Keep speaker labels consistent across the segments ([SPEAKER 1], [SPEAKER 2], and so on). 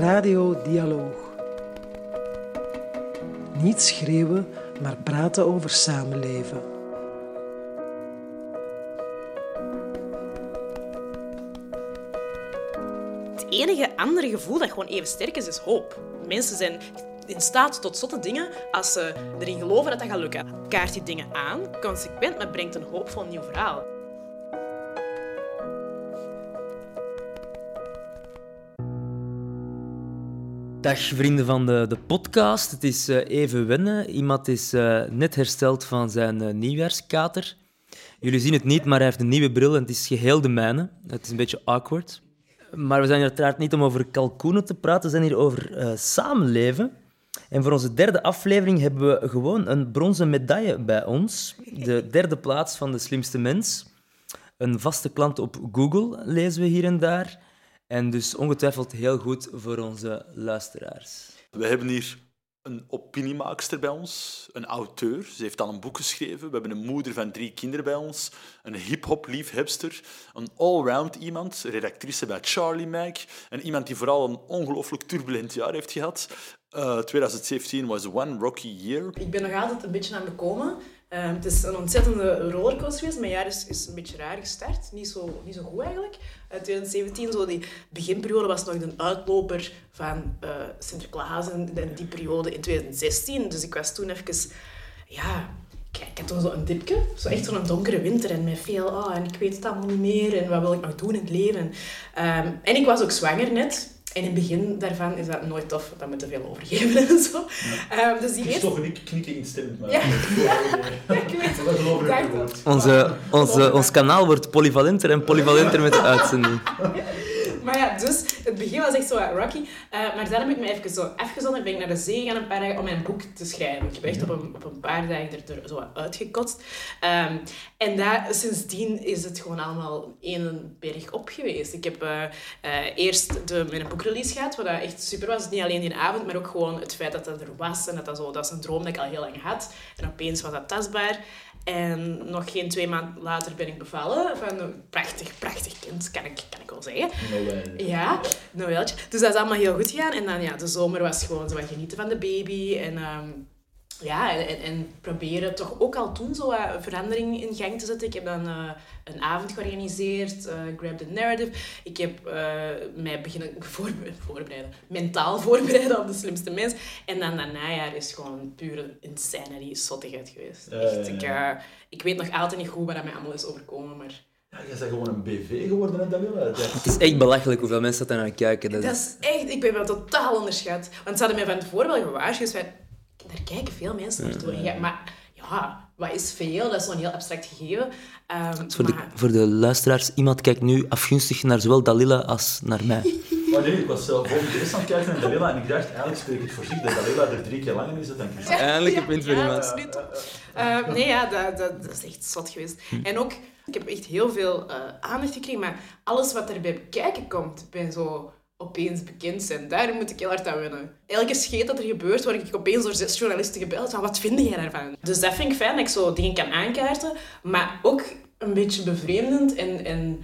[SPEAKER 1] Radio Dialoog. Niet schreeuwen, maar praten over samenleven.
[SPEAKER 2] Het enige andere gevoel dat gewoon even sterk is, is hoop. Mensen zijn in staat tot zotte dingen als ze erin geloven dat dat gaat lukken. Kaart die dingen aan, consequent, maar brengt een hoopvol nieuw verhaal.
[SPEAKER 3] Dag vrienden van de, de podcast. Het is uh, even wennen. Iemand is uh, net hersteld van zijn uh, nieuwjaarskater. Jullie zien het niet, maar hij heeft een nieuwe bril en het is geheel de mijne. Het is een beetje awkward. Maar we zijn hier uiteraard niet om over kalkoenen te praten, we zijn hier over samenleven. En voor onze derde aflevering hebben we gewoon een bronzen medaille bij ons. De derde plaats van de slimste mens. Een vaste klant op Google lezen we hier en daar. En dus ongetwijfeld heel goed voor onze luisteraars.
[SPEAKER 4] We hebben hier een opiniemaakster bij ons, een auteur. Ze heeft al een boek geschreven. We hebben een moeder van drie kinderen bij ons, een hip-hop liefhebster, een all-round iemand, redactrice bij Charlie Mac, en iemand die vooral een ongelooflijk turbulent jaar heeft gehad. Uh, 2017 was one rocky year.
[SPEAKER 2] Ik ben nog altijd een beetje aan het komen. Uh, het is een ontzettende rollercoaster geweest. Mijn jaar is, is een beetje raar gestart. Niet zo, niet zo goed eigenlijk. Uh, 2017, zo die beginperiode, was nog een uitloper van uh, Sinterklaas en, die periode in 2016. Dus ik was toen even... Ja, ik, ik had toen zo een dipje. Zo echt zo'n donkere winter en met veel... Oh, en ik weet het allemaal niet meer. En wat wil ik nog doen in het leven? Um, en ik was ook zwanger net. En in het begin daarvan is dat nooit tof, want dan moet je veel overgeven en zo.
[SPEAKER 4] Ja. Um, dus die eerst... toch een knikken instemmend, maar...
[SPEAKER 2] Ja, ja ik weet het.
[SPEAKER 3] Onze, onze, ons kanaal wordt polyvalenter en polyvalenter met de uitzending.
[SPEAKER 2] Maar ja, dus het begin was echt zo rocky. Uh, maar dan heb ik me even zo afgezond en ben ik naar de zee gegaan een paar dagen om mijn boek te schrijven. Ik heb echt op een, op een paar dagen er, er zo uitgekotst. Um, en daar, sindsdien is het gewoon allemaal één berg op geweest. Ik heb uh, uh, eerst de, mijn boekrelease gehad, wat echt super was. Niet alleen die avond, maar ook gewoon het feit dat dat er was. En dat, dat, zo, dat is een droom dat ik al heel lang had. En opeens was dat tastbaar. En nog geen twee maanden later ben ik bevallen van een prachtig, prachtig kind, kan ik, kan ik wel zeggen.
[SPEAKER 4] Noël.
[SPEAKER 2] Ja, Noëltje. Dus dat is allemaal heel goed gegaan. En dan ja, de zomer was gewoon zo wat genieten van de baby. En um, ja, en, en, proberen toch ook al toen zo wat verandering in gang te zetten. Ik heb dan uh, een avond georganiseerd, uh, Grab the Narrative. Ik heb uh, mij beginnen voor, voorbereiden, mentaal voorbereiden op de slimste mens. En dan dat najaar is gewoon pure insanity, zottigheid geweest. Echt, ik, ik weet nog altijd niet goed wat dat mij allemaal is overkomen, maar...
[SPEAKER 4] Ja, je bent gewoon een BV geworden, hè, Dalila.
[SPEAKER 3] Het is echt belachelijk hoeveel mensen dat naar kijken.
[SPEAKER 2] Dat, dat is echt... Ik ben wel totaal onderschat. Want ze hadden mij van tevoren wel gewaarschuwd daar kijken veel mensen naartoe. Ja, maar ja, wat is veel? Dat is zo'n heel abstract gegeven. Um,
[SPEAKER 3] voor, de, voor de luisteraars, iemand kijkt nu afgunstig naar zowel Dalila als naar mij.
[SPEAKER 4] Maar nee, ik was zelf uh, volgens aan het kijken naar Dalila en ik dacht, eigenlijk spreek ik voor zich dat Dalila er drie keer langer is dan ik.
[SPEAKER 3] Ja, Eindelijk een punt voor
[SPEAKER 2] ja,
[SPEAKER 3] iemand.
[SPEAKER 2] Dat is niet uh, nee, ja, dat, dat, dat, is echt zot geweest. Hm. En ook, ik heb echt heel veel uh, aandacht gekregen, maar alles wat er bij kijken komt, bij zo opeens bekend zijn. Daar moet ik heel hard aan wennen. Elke scheet dat er gebeurt, word ik opeens door zes journalisten gebeld. Van, wat vind jij daarvan? Dus dat vind ik fijn, dat ik zo dingen kan aankaarten. Maar ook een beetje bevreemdend. En, en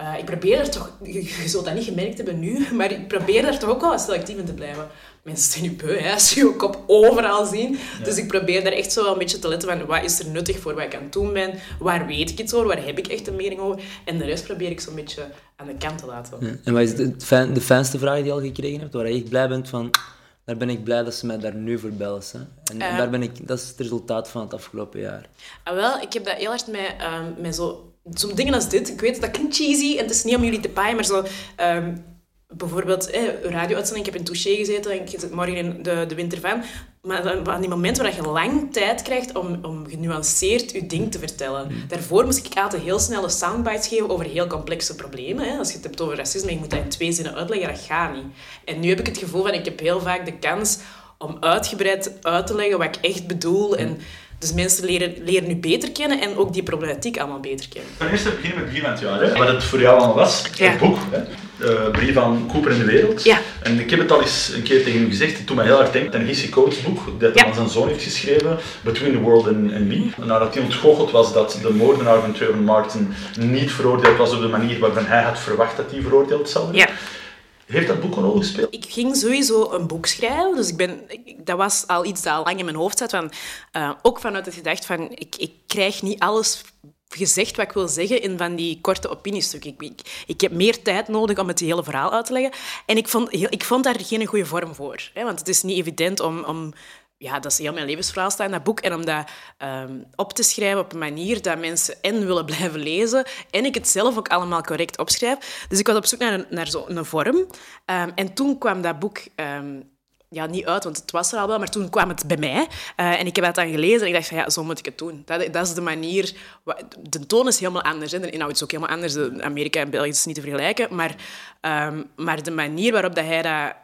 [SPEAKER 2] uh, ik probeer er toch... Je, je zult dat niet gemerkt hebben nu, maar ik probeer daar toch ook wel selectief in te blijven. Mensen zijn nu beu, hè, als je je kop overal zien. Ja. Dus ik probeer daar echt zo wel een beetje te letten van... Wat is er nuttig voor wat ik aan het doen ben? Waar weet ik iets over? Waar heb ik echt een mening over? En de rest probeer ik zo'n beetje aan de kant te laten.
[SPEAKER 3] Ja. En wat is de, de fijnste vraag die je al gekregen hebt? Waar je echt blij bent van... Daar ben ik blij dat ze mij daar nu voor bellen. Hè? En, uh, en daar ben ik, dat is het resultaat van het afgelopen jaar.
[SPEAKER 2] Ah, wel, ik heb dat heel hard met, um, met zo... Zo'n dingen als dit. Ik weet, dat klinkt cheesy en het is niet om jullie te paaien, maar zo... Um, bijvoorbeeld eh, radio-uitzending. Ik heb in Touché gezeten en ik zit morgen in de, de winter van. Maar aan die momenten waar je lang tijd krijgt om, om genuanceerd je ding te vertellen. Mm. Daarvoor moest ik altijd heel snelle soundbites geven over heel complexe problemen. Hè. Als je het hebt over racisme, je moet dat in twee zinnen uitleggen, dat gaat niet. En nu heb ik het gevoel van, ik heb heel vaak de kans om uitgebreid uit te leggen wat ik echt bedoel. En, dus mensen leren, leren nu beter kennen en ook die problematiek allemaal beter kennen.
[SPEAKER 4] Ten eerste beginnen met begin van het jaar. Hè. Wat het voor jou al was, ja. het boek. Hè. De brief van Cooper in de wereld.
[SPEAKER 2] Ja.
[SPEAKER 4] En ik heb het al eens een keer tegen hem gezegd, het doet mij heel erg denken aan Coates boek, dat hij ja. aan zijn zoon heeft geschreven, Between the World and, and Me. Nadat hij ontgoocheld was dat de moordenaar van Trayvon Martin niet veroordeeld was op de manier waarvan hij had verwacht dat hij veroordeeld zou worden. Heeft dat boek een rol gespeeld?
[SPEAKER 2] Ik ging sowieso een boek schrijven. Dus ik ben, dat was al iets dat al lang in mijn hoofd zat. Van, eh, ook vanuit het gedacht van, ik, ik krijg niet alles gezegd wat ik wil zeggen in van die korte opiniestukken. Ik, ik, ik heb meer tijd nodig om het hele verhaal uit te leggen. En ik vond, ik vond daar geen goede vorm voor. Hè? Want het is niet evident om... om ja, dat is heel mijn levensverhaal staat in dat boek. En om dat ehm, op te schrijven op een manier dat mensen en willen blijven lezen en ik het zelf ook allemaal correct opschrijf. Dus ik was op zoek naar, een, naar zo'n vorm. Ehm, en toen kwam dat boek ehm, ja, niet uit, want het was er al wel, maar toen kwam het bij mij. Eh, en ik heb dat dan gelezen en ik dacht van ja, zo moet ik het doen. Dat, dat is de manier... De toon is helemaal anders. Hè. De inhoud is ook helemaal anders. De- Amerika en België is niet te vergelijken. Maar, maar de manier waarop dat hij dat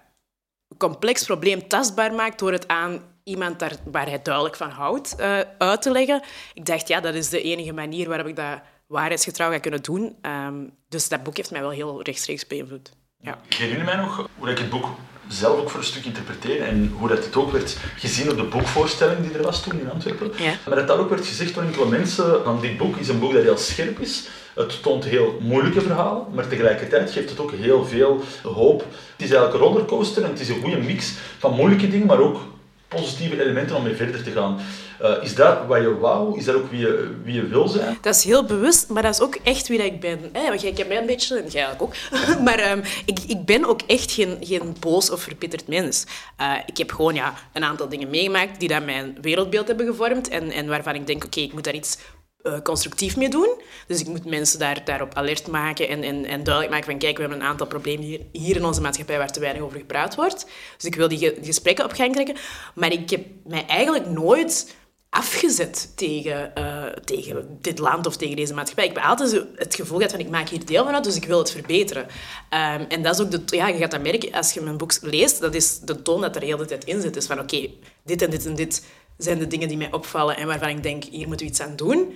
[SPEAKER 2] complex probleem tastbaar maakt door het aan iemand daar, waar hij duidelijk van houdt eh, uit te leggen. Ik dacht, ja, dat is de enige manier waarop ik dat waarheidsgetrouw ga kunnen doen. Ehm, dus dat boek heeft mij wel heel rechtstreeks beïnvloed. Ja.
[SPEAKER 4] Ik herinner mij nog hoe ik het boek zelf ook voor een stuk interpreteerde en hoe dat het ook werd gezien op de boekvoorstelling die er was toen in Antwerpen.
[SPEAKER 2] Ja.
[SPEAKER 4] Maar dat daar ook werd gezegd door enkele mensen van dit boek is een boek dat heel scherp is. Het toont heel moeilijke verhalen, maar tegelijkertijd geeft het ook heel veel hoop. Het is eigenlijk een rollercoaster en het is een goede mix van moeilijke dingen, maar ook positieve elementen om mee verder te gaan. Eh, is dat wat je wou? Is dat ook wie je, wie wil zijn?
[SPEAKER 2] Dat is heel bewust, maar dat is ook echt wie dat ik ben. Hè? Want jij kent mij een beetje, en jij ook. maar ehm, ik, ik ben ook echt geen, geen boos of verbitterd mens. Eh, ik heb gewoon ja, een aantal dingen meegemaakt die dat mijn wereldbeeld hebben gevormd en, en waarvan ik denk, oké, ik moet daar iets constructief mee doen. Dus ik moet mensen daar, daarop alert maken en, en, en duidelijk maken van, kijk, we hebben een aantal problemen hier, hier in onze maatschappij waar te weinig over gepraat wordt. Dus ik wil die, ge- die gesprekken op gang trekken. Maar ik heb mij eigenlijk nooit afgezet tegen, eh, tegen dit land of tegen deze maatschappij. Ik heb altijd het gevoel gehad van ik maak hier deel van uit, dus ik wil het verbeteren. Ehm, en dat is ook de... Ja, je gaat dat merken als je mijn boek leest. Dat is de toon dat er de hele tijd in zit. Dus van oké, dit en dit en dit zijn de dingen die mij opvallen en waarvan ik denk, hier moeten we iets aan doen.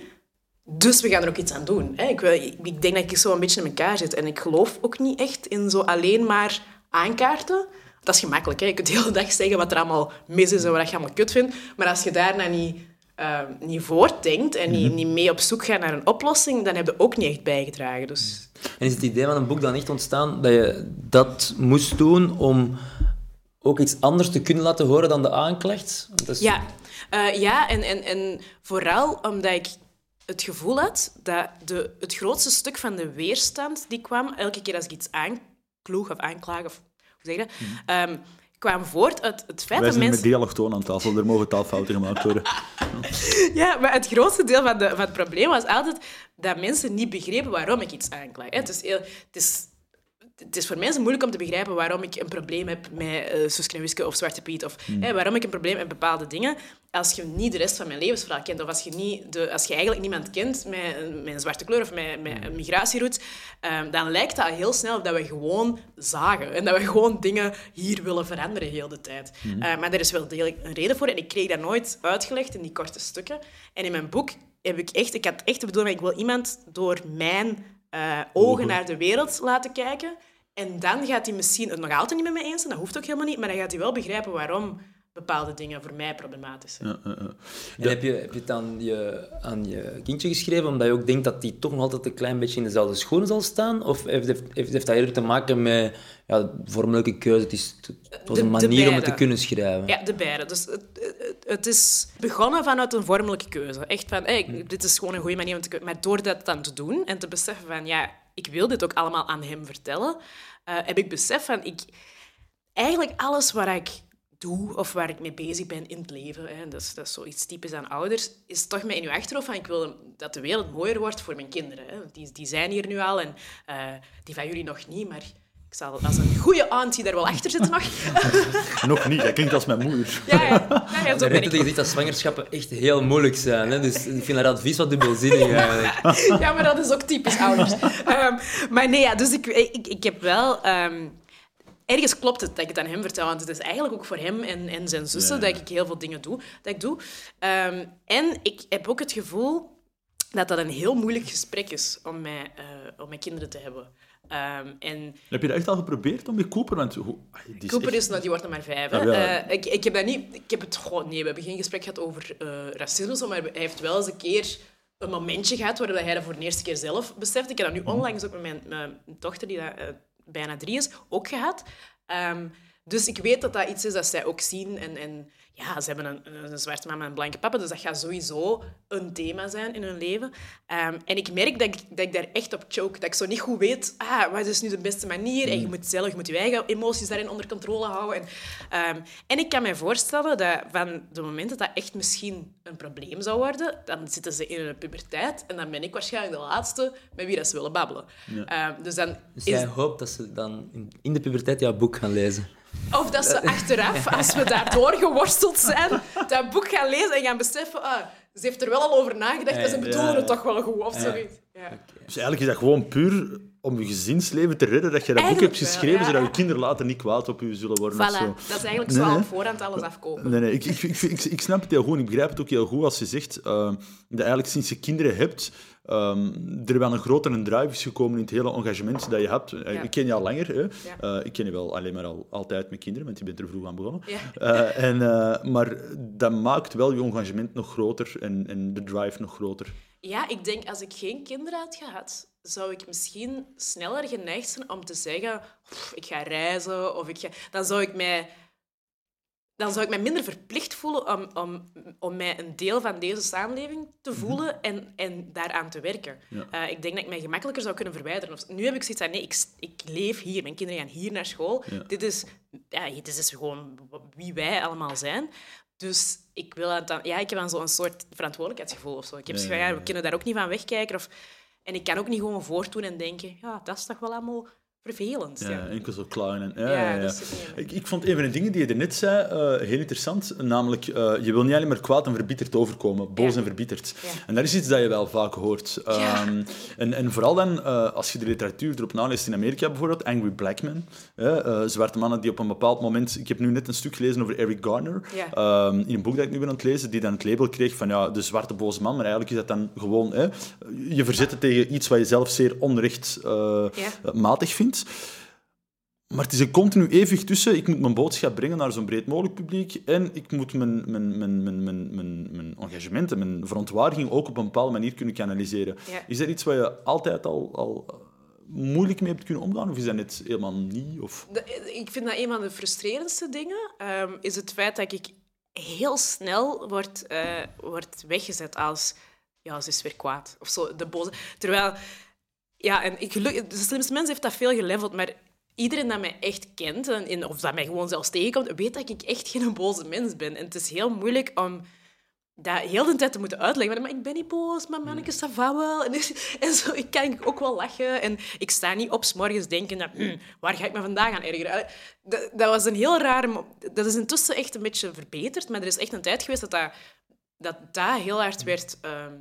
[SPEAKER 2] Dus we gaan er ook iets aan doen. Hè. Ik, wil- ik, denk dat ik zo een beetje in elkaar zit. En ik geloof ook niet echt in zo alleen maar aankaarten. Dat is gemakkelijk. Hè. Je kunt de hele dag zeggen wat er allemaal mis is en wat je allemaal kut vindt. Maar als je daarna niet, eh, niet voortdenkt en niet, niet mee op zoek gaat naar een oplossing, dan heb je ook niet echt bijgedragen. Dus
[SPEAKER 3] En is het idee van een boek dan echt ontstaan dat je dat moest doen om ook iets anders te kunnen laten horen dan de aanklacht? Is-
[SPEAKER 2] Ja, Eh, ja en, en, en vooral omdat ik het gevoel had dat de, het grootste stuk van de weerstand die kwam, elke keer als ik iets aankloeg of aanklaag, of hoe zeg je dat, ehm, kwam voort uit het feit
[SPEAKER 4] Wij
[SPEAKER 2] dat
[SPEAKER 4] zijn met
[SPEAKER 2] mensen...
[SPEAKER 4] dialoogtoon aan tafel, er mogen taalfouten gemaakt worden.
[SPEAKER 2] Ja, maar het grootste deel van, de, van het probleem was altijd dat mensen niet begrepen waarom ik iets aanklaag. hè. Het is, heel, het is, het is voor mensen moeilijk om te begrijpen waarom ik een probleem heb met uh, Suske en Wiske of Zwarte Piet. Of hè, waarom ik een probleem heb met bepaalde dingen. Als je niet de rest van mijn levensverhaal kent, of als je, niet de, als je eigenlijk niemand kent met, met een zwarte kleur of met, met een migratieroute, ehm, dan lijkt dat heel snel dat we gewoon zagen. En dat we gewoon dingen hier willen veranderen heel de tijd. Eh, maar er is wel degelijk een reden voor. En ik kreeg dat nooit uitgelegd in die korte stukken. En in mijn boek heb ik echt... Ik had echt de bedoeling, ik wil iemand door mijn eh, ogen naar de wereld laten kijken. En dan gaat hij misschien het nog altijd niet met me eens zijn, dat hoeft ook helemaal niet, maar dan gaat hij wel begrijpen waarom bepaalde dingen voor mij problematisch zijn.
[SPEAKER 3] En heb je, heb je het aan je, aan je kindje geschreven omdat je ook denkt dat die toch nog altijd een klein beetje in dezelfde schoenen zal staan? Of heeft, heeft, heeft, heeft dat eerder te maken met ja, vormelijke keuze? Het, is, het was
[SPEAKER 2] De-
[SPEAKER 3] een
[SPEAKER 2] de
[SPEAKER 3] manier om het te kunnen schrijven.
[SPEAKER 2] Ja, de beide. Dus het, het, het is begonnen vanuit een vormelijke keuze. Echt van, hey, dit is gewoon een goede manier om te... Maar door dat dan te doen en te beseffen van, ja, ik wil dit ook allemaal aan hem vertellen, eh, heb ik besef van, ik... Eigenlijk alles waar ik doe of waar ik mee bezig ben in het leven, hè, dat, is, dat is zoiets typisch aan ouders, is toch met in je achterhoofd van, ik wil dat de wereld mooier wordt voor mijn kinderen. Hè. Want Die, die zijn hier nu al en eh, die van jullie nog niet, maar... Ik zal als een goede auntie daar wel achter zitten nog.
[SPEAKER 4] Nog niet, dat klinkt als mijn moeder.
[SPEAKER 2] Ja, ja. ja, ja zo ben ik.
[SPEAKER 3] gezegd dat zwangerschappen echt heel moeilijk zijn. Hè? Dus ik vind dat advies wat dubbelzinnig eigenlijk.
[SPEAKER 2] Ja, maar dat is ook typisch ouders. Ehm, maar nee, ja, dus ik, ik, ik heb wel... ehm, ergens klopt het dat ik het aan hem vertel, want het is eigenlijk ook voor hem en, en zijn zussen dat ik heel veel dingen doe. Dat ik doe. Ehm, en ik heb ook het gevoel dat dat een heel moeilijk gesprek is om met, eh, om met kinderen te hebben. Ehm, en
[SPEAKER 4] Heb je dat echt al geprobeerd om met Cooper? Want die is
[SPEAKER 2] Cooper
[SPEAKER 4] echt-
[SPEAKER 2] is, nou, die wordt nog maar vijf. Hè?
[SPEAKER 4] Ja, ja.
[SPEAKER 2] Eh, ik, ik heb dat niet... Ik heb het gewoon... Nee, we hebben geen gesprek gehad over eh, racisme, maar hij heeft wel eens een keer een momentje gehad waar hij dat voor de eerste keer zelf beseft. Ik heb dat nu onlangs ook met mijn, mijn dochter, die dat, bijna drie is, ook gehad. Ehm, dus ik weet dat dat iets is dat zij ook zien. En, en ja, ze hebben een, een zwarte mama en een blanke papa, dus dat gaat sowieso een thema zijn in hun leven. Ehm, en ik merk dat ik, dat ik daar echt op choke. Dat ik zo niet goed weet, ah, wat is nu de beste manier? En je moet zelf je, moet je eigen emoties daarin onder controle houden. En, ehm, en ik kan me voorstellen dat van de moment dat dat echt misschien een probleem zou worden, dan zitten ze in hun puberteit en dan ben ik waarschijnlijk de laatste met wie dat ze willen babbelen. Ehm, dus dan
[SPEAKER 3] Dus
[SPEAKER 2] is
[SPEAKER 3] jij hoopt dat ze dan in- in de puberteit jouw boek gaan lezen.
[SPEAKER 2] Of dat ze achteraf, als we daardoor geworsteld zijn, dat boek gaan lezen en gaan beseffen... Ah, ze heeft er wel al over nagedacht, maar ze bedoelen het toch wel goed, of zoiets. Ja.
[SPEAKER 4] Dus eigenlijk is dat gewoon puur om je gezinsleven te redden dat je dat boek hebt
[SPEAKER 2] wel,
[SPEAKER 4] geschreven,
[SPEAKER 2] ja.
[SPEAKER 4] zodat je kinderen later niet kwaad op je zullen worden. of zo.
[SPEAKER 2] dat is eigenlijk zo
[SPEAKER 4] nee.
[SPEAKER 2] voorhand alles afkopen.
[SPEAKER 4] Nee, nee, ik, ik, ik, ik, snap het heel goed en ik begrijp het ook heel goed als je zegt uh, dat eigenlijk sinds je kinderen hebt, um, er wel een grotere drive is gekomen in het hele engagement dat je hebt.
[SPEAKER 2] Ja.
[SPEAKER 4] Ik ken je al langer. Hè.
[SPEAKER 2] Ja.
[SPEAKER 4] Uh, ik ken je wel alleen maar al, altijd met kinderen, want je bent er vroeg aan begonnen.
[SPEAKER 2] Ja.
[SPEAKER 4] Uh, en, uh, maar dat maakt wel je engagement nog groter en, en de drive nog groter.
[SPEAKER 2] Ja, ik denk als ik geen kinderen had gehad, zou ik misschien sneller geneigd zijn om te zeggen: "Pff, ik ga reizen of ik ga... dan zou ik mij. Dan zou ik mij minder verplicht voelen om, om, om mij een deel van deze samenleving te voelen en, en daaraan te werken.
[SPEAKER 4] Ja.
[SPEAKER 2] Eh, ik denk dat ik mij gemakkelijker zou kunnen verwijderen. Of, nu heb ik zoiets van, nee, ik, ik leef hier. Mijn kinderen gaan hier naar school.
[SPEAKER 4] Ja.
[SPEAKER 2] Dit, is, ja, dit is gewoon wie wij allemaal zijn. Dus ik, wil dan, ja, ik heb dan zo'n soort verantwoordelijkheidsgevoel of zo. Ik heb zoiets van,
[SPEAKER 4] ja.
[SPEAKER 2] we kunnen daar ook niet van wegkijken. Of, en ik kan ook niet gewoon voortdoen en denken, ja, dat is toch wel allemaal vervelend.
[SPEAKER 4] Ja,
[SPEAKER 2] Ja,
[SPEAKER 4] enkel zo klagen. En, ja,
[SPEAKER 2] Ja.
[SPEAKER 4] Ik, ik vond een van de dingen die je er net zei eh, heel interessant. Namelijk, eh, je wil niet alleen maar kwaad en verbitterd overkomen. Boos en verbitterd. En dat is iets dat je wel vaak hoort. Ehm, en, en vooral dan, eh, als je de literatuur erop naleest in Amerika bijvoorbeeld, Angry Black Men. zwarte mannen die op een bepaald moment... Ik heb nu net een stuk gelezen over Eric Garner. Ehm, in een boek dat ik nu ben aan het lezen, die dan het label kreeg van ja, de zwarte boze man. Maar eigenlijk is dat dan gewoon... Je verzetten tegen iets wat je zelf zeer onrechtmatig vindt. Maar het is een continu evenwicht tussen, ik moet mijn boodschap brengen naar zo'n breed mogelijk publiek en ik moet mijn, mijn, mijn, mijn, mijn, mijn, mijn engagement en mijn verontwaardiging ook op een bepaalde manier kunnen kanaliseren.
[SPEAKER 2] Ja.
[SPEAKER 4] Is dat iets waar je altijd al, al moeilijk mee hebt kunnen omgaan, of is dat net helemaal niet? Of...
[SPEAKER 2] Ik vind dat een van de frustrerendste dingen, ehm, is het feit dat ik heel snel word, word weggezet als... Ja, ze is weer kwaad. Of zo, de boze... Terwijl... Ja, en ik, geluk- de slimste mens heeft dat veel geleveld, maar iedereen dat mij echt kent, en, in- of dat mij gewoon zelfs tegenkomt, weet dat ik echt geen boze mens ben. En het is heel moeilijk om dat heel de tijd te moeten uitleggen. Maar ik ben niet boos, maar manneke, ça va wel. En, en zo, ik kan ook wel lachen. En ik sta niet op 's morgens denken, dat, hm, waar ga ik me vandaag aan ergeren? Dat, dat was een heel rare... mo- Dat is intussen echt een beetje verbeterd, maar er is echt een tijd geweest dat dat, dat, dat heel hard werd... ehm,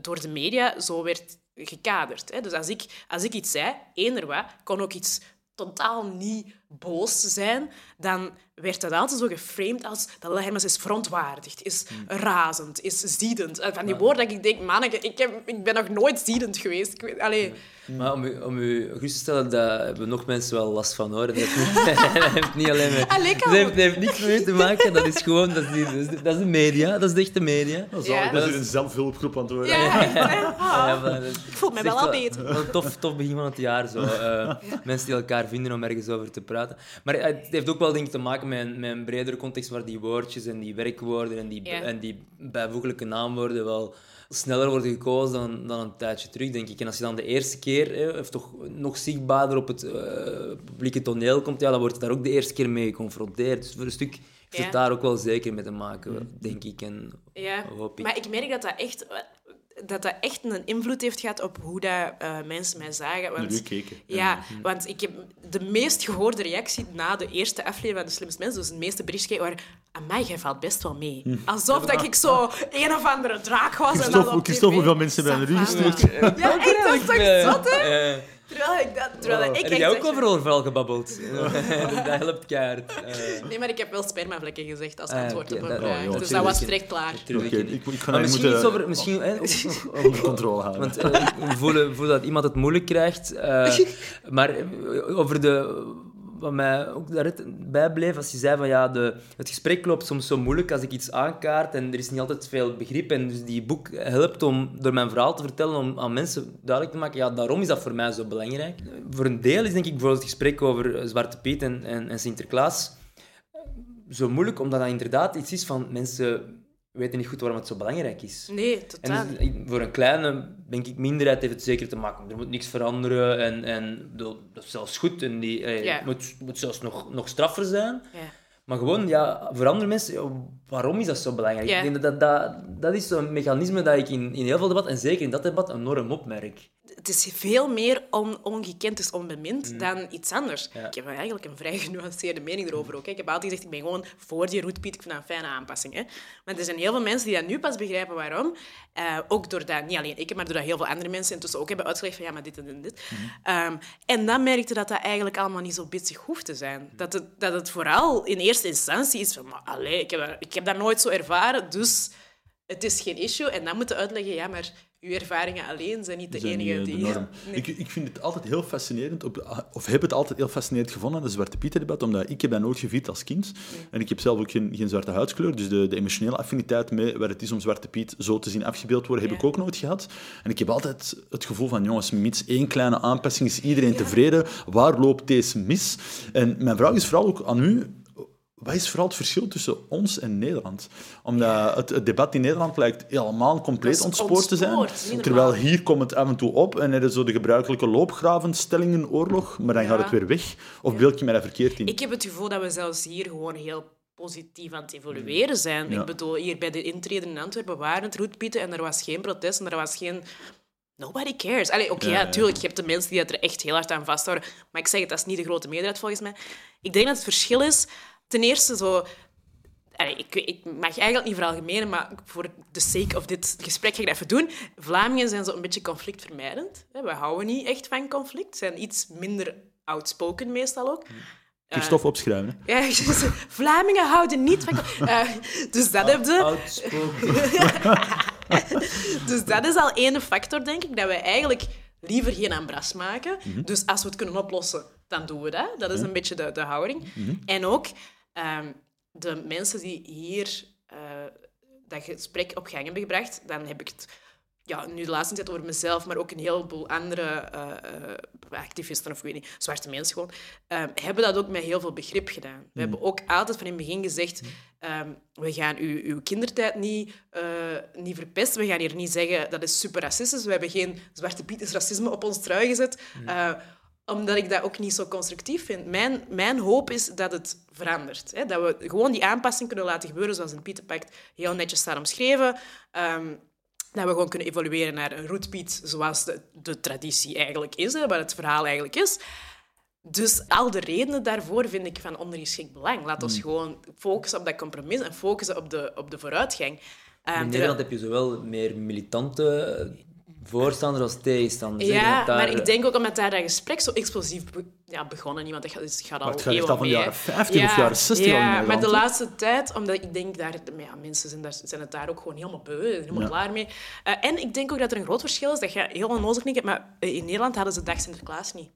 [SPEAKER 2] door de media zo werd gekaderd. Hè. Dus als ik, als ik iets zei, eender wat, kon ook iets totaal niet boos zijn, dan werd dat altijd zo geframed als dat Hermes is verontwaardigd, is razend, is ziedend. En Van die woorden dat ik denk, manneke, ik, heb, ik ben nog nooit ziedend geweest. Ik weet, allee,
[SPEAKER 3] Maar om u, om u gerust te stellen, daar hebben nog mensen wel last van hoor. Dat heeft niet, dat heeft niet alleen met...
[SPEAKER 2] Allee,
[SPEAKER 3] dat heeft, dat heeft niks met u te maken. Dat is gewoon... Dat is, dat is, de- media. Dat is de echte media.
[SPEAKER 4] Dat is
[SPEAKER 2] Ja.
[SPEAKER 3] Dat is-
[SPEAKER 4] een zelfhulpgroep aan het worden.
[SPEAKER 2] ja. Ah,
[SPEAKER 3] Ja, maar dat-
[SPEAKER 2] ik voel me wel al beter.
[SPEAKER 3] wel Een tof, tof begin van het jaar. Zo. Eh, Mensen die elkaar vinden om ergens over te praten. Maar eh, het heeft ook wel denk ik, te maken met een, met een bredere context waar die woordjes en die werkwoorden en die,
[SPEAKER 2] Ja.
[SPEAKER 3] en die bijvoeglijke naamwoorden wel sneller worden gekozen dan, dan een tijdje terug, denk ik. En als je dan de eerste keer, hè, of toch nog zichtbaarder op het eh, publieke toneel komt, ja, dan wordt je daar ook de eerste keer mee geconfronteerd. Dus voor een stuk heeft
[SPEAKER 2] Ja.
[SPEAKER 3] het daar ook wel zeker mee te maken, denk ik. En
[SPEAKER 2] Ja,
[SPEAKER 3] hoop ik.
[SPEAKER 2] maar ik merk dat dat echt, dat dat echt een invloed heeft gehad op hoe dat, eh, mensen mij zagen. Want,
[SPEAKER 4] keken.
[SPEAKER 2] Ja, want ik heb de meest gehoorde reactie na de eerste aflevering van De Slimste Mensen, dus de meeste berichtjes waren mij jij valt best wel mee. Alsof dat ik zo een of andere draak was. en dan
[SPEAKER 4] Christophe,
[SPEAKER 2] op
[SPEAKER 4] Christophe, hoeveel mensen
[SPEAKER 2] Ça va.
[SPEAKER 4] gestuurd?
[SPEAKER 2] Ja, echt, dat is toch zot, hè?
[SPEAKER 3] Eh,
[SPEAKER 2] Terwijl ik dat... Terwijl ik
[SPEAKER 3] heb jij ook over overal gebabbeld? dat helpt keihard. Eh,
[SPEAKER 2] Nee, maar ik heb wel spermavlekken gezegd als
[SPEAKER 3] Ah,
[SPEAKER 2] antwoord op een vraag.
[SPEAKER 4] oh,
[SPEAKER 2] dus dat was direct klaar.
[SPEAKER 3] Misschien
[SPEAKER 4] moeten
[SPEAKER 3] iets over... Misschien, hè,
[SPEAKER 4] onder controle houden.
[SPEAKER 3] Want eh, ik voel, voel dat iemand het moeilijk krijgt. eh, maar eh, over de... wat mij ook daarnet bijbleef, als je zei van ja, de, het gesprek loopt soms zo moeilijk als ik iets aankaart en er is niet altijd veel begrip. En dus die boek helpt om door mijn verhaal te vertellen, om aan mensen duidelijk te maken, ja, daarom is dat voor mij zo belangrijk. Voor een deel is denk ik bijvoorbeeld het gesprek over Zwarte Piet en, en Sinterklaas zo moeilijk, omdat dat inderdaad iets is van mensen weten niet goed waarom het zo belangrijk is.
[SPEAKER 2] Nee, totaal.
[SPEAKER 3] En dus, voor een kleine, denk ik, minderheid heeft het zeker te maken. Er moet niks veranderen en, en dat is zelfs goed. En die, eh,
[SPEAKER 2] Ja.
[SPEAKER 3] het moet, moet zelfs nog, nog straffer zijn.
[SPEAKER 2] Ja.
[SPEAKER 3] Maar gewoon, ja, voor andere mensen, waarom is dat zo belangrijk?
[SPEAKER 2] Ja.
[SPEAKER 3] Ik denk dat, dat, dat, dat is zo'n mechanisme dat ik in, in heel veel debatten, en zeker in dat debat, enorm opmerk.
[SPEAKER 2] Het is veel meer on, ongekend, dus onbemind, dan iets anders.
[SPEAKER 3] Ja.
[SPEAKER 2] Ik heb eigenlijk een vrij genuanceerde mening erover ook. hè. Ik heb altijd gezegd, ik ben gewoon voor die roetpiet. Ik vind dat een fijne aanpassing. Hè. Maar er zijn heel veel mensen die dat nu pas begrijpen waarom. Eh, ook doordat, niet alleen ik, maar doordat heel veel andere mensen intussen ook hebben uitgelegd van ja, maar dit en dit en dit. Ehm, en dan merkte dat dat eigenlijk allemaal niet zo bitsig hoeft te zijn. Dat het, dat het vooral in eerste instantie is van, maar ik heb, dat, ik heb dat nooit zo ervaren, dus het is geen issue. En dan moeten uitleggen, ja, maar uw ervaringen alleen zijn niet de
[SPEAKER 4] zijn
[SPEAKER 2] enige
[SPEAKER 4] eh,
[SPEAKER 2] die...
[SPEAKER 4] de.
[SPEAKER 2] Nee.
[SPEAKER 4] Ik, ik vind het altijd heel fascinerend, of heb het altijd heel fascinerend gevonden, dat Zwarte Pieten-debat, omdat ik heb dat nooit gevierd als kind. En ik heb zelf ook geen, geen zwarte huidskleur, dus de, de emotionele affiniteit mee waar het is om Zwarte Piet zo te zien afgebeeld worden, heb
[SPEAKER 2] Ja.
[SPEAKER 4] ik ook nooit gehad. En ik heb altijd het gevoel van, jongens, mits één kleine aanpassing is iedereen tevreden. Waar loopt deze mis? En mijn vraag is vooral ook aan u, wat is vooral het verschil tussen ons en Nederland? Omdat het, het debat in Nederland lijkt helemaal compleet
[SPEAKER 2] Dat
[SPEAKER 4] ontspoord te zijn. Terwijl hier komt het af en toe op en er is zo de gebruikelijke loopgravenstellingenoorlog, maar dan
[SPEAKER 2] Ja.
[SPEAKER 4] gaat het weer weg. Of beeld je mij dat verkeerd in?
[SPEAKER 2] Ik heb het gevoel dat we zelfs hier gewoon heel positief aan het evolueren zijn. Ik bedoel, hier bij de intreden in Antwerpen waren het roetpieten en er was geen protest en er was geen... Nobody cares. Oké,
[SPEAKER 4] Ja,
[SPEAKER 2] ja,
[SPEAKER 4] ja.
[SPEAKER 2] tuurlijk, je hebt de mensen die het er echt heel hard aan vasthouden. Maar ik zeg het, dat is niet de grote meerderheid volgens mij. Ik denk dat het verschil is, ten eerste zo... Allee, ik, ik mag eigenlijk niet veralgemenen, maar voor the sake of dit gesprek ga ik dat even doen. Vlamingen zijn zo een beetje conflictvermijdend. We houden niet echt van conflict. zijn iets minder outspoken meestal ook.
[SPEAKER 4] Christophe opschrijven. hè.
[SPEAKER 2] Ja, dus Vlamingen houden niet van... Eh, dus dat heb je. Dus dat is al één factor, denk ik, dat wij eigenlijk liever geen ambras maken. Dus als we het kunnen oplossen, dan doen we dat. Dat is een beetje de, de houding. En ook ehm, de mensen die hier eh, dat gesprek op gang hebben gebracht, dan heb ik het ja, nu de laatste tijd over mezelf, maar ook een heleboel andere eh, eh, activisten, of ik weet niet, zwarte mensen gewoon, ehm, hebben dat ook met heel veel begrip gedaan. We hebben ook altijd van in het begin gezegd, ehm, we gaan uw, uw kindertijd niet, niet verpesten, we gaan hier niet zeggen dat is super racistisch, we hebben geen zwarte piet is racisme op ons trui gezet, eh, omdat ik dat ook niet zo constructief vind. Mijn, mijn hoop is dat het verandert. Hè? Dat we gewoon die aanpassing kunnen laten gebeuren zoals in Pietenpact heel netjes staat omschreven. Ehm, dat we gewoon kunnen evolueren naar een roetpiet zoals de, de traditie eigenlijk is, hè, wat het verhaal eigenlijk is. Dus al de redenen daarvoor vind ik van ondergeschikt belang. Laat ons gewoon focussen op dat compromis en focussen op de, op de vooruitgang. Ehm,
[SPEAKER 3] In Nederland heb je zowel meer militante voorstanders als denk
[SPEAKER 2] Ja,
[SPEAKER 3] dat daar-
[SPEAKER 2] maar ik denk ook omdat daar dat gesprek zo explosief be- ja, begonnen is, want het gaat, gaat al
[SPEAKER 4] het gaat echt
[SPEAKER 2] eeuwen
[SPEAKER 4] al van
[SPEAKER 2] mee,
[SPEAKER 4] de jaren 50 of jaren 60 al in
[SPEAKER 2] Ja, maar de laatste tijd, omdat ik denk daar, ja, mensen zijn, daar, zijn het daar ook gewoon helemaal beu, helemaal
[SPEAKER 4] Ja.
[SPEAKER 2] klaar mee. Eh, en ik denk ook dat er een groot verschil is, dat je heel klinkt, maar eh, in Nederland hadden ze Dag Sinterklaas niet.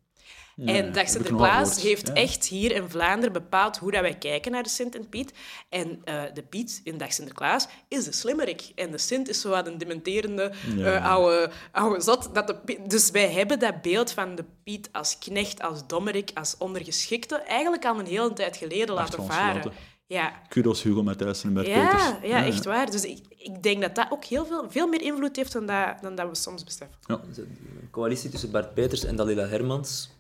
[SPEAKER 4] Ja,
[SPEAKER 2] en Dag Sinterklaas heeft
[SPEAKER 4] Ja.
[SPEAKER 2] echt hier in Vlaanderen bepaald hoe dat wij kijken naar de Sint en Piet. En eh, de Piet in Dag Sinterklaas is de slimmerik. En de Sint is zo wat een dementerende
[SPEAKER 4] Ja.
[SPEAKER 2] eh, oude, oude zot. Dat de, Piet- dus wij hebben dat beeld van de Piet als knecht, als dommerik, als ondergeschikte eigenlijk al een hele tijd geleden laten varen. Ja.
[SPEAKER 4] Kudos Hugo Matthijssen en Bert Peters.
[SPEAKER 2] Ja, ja, echt waar. Dus ik, ik denk dat dat ook heel veel, veel meer invloed heeft dan dat, dan dat we soms beseffen.
[SPEAKER 4] Ja.
[SPEAKER 3] Een coalitie tussen Bart Peters en Dalila Hermans.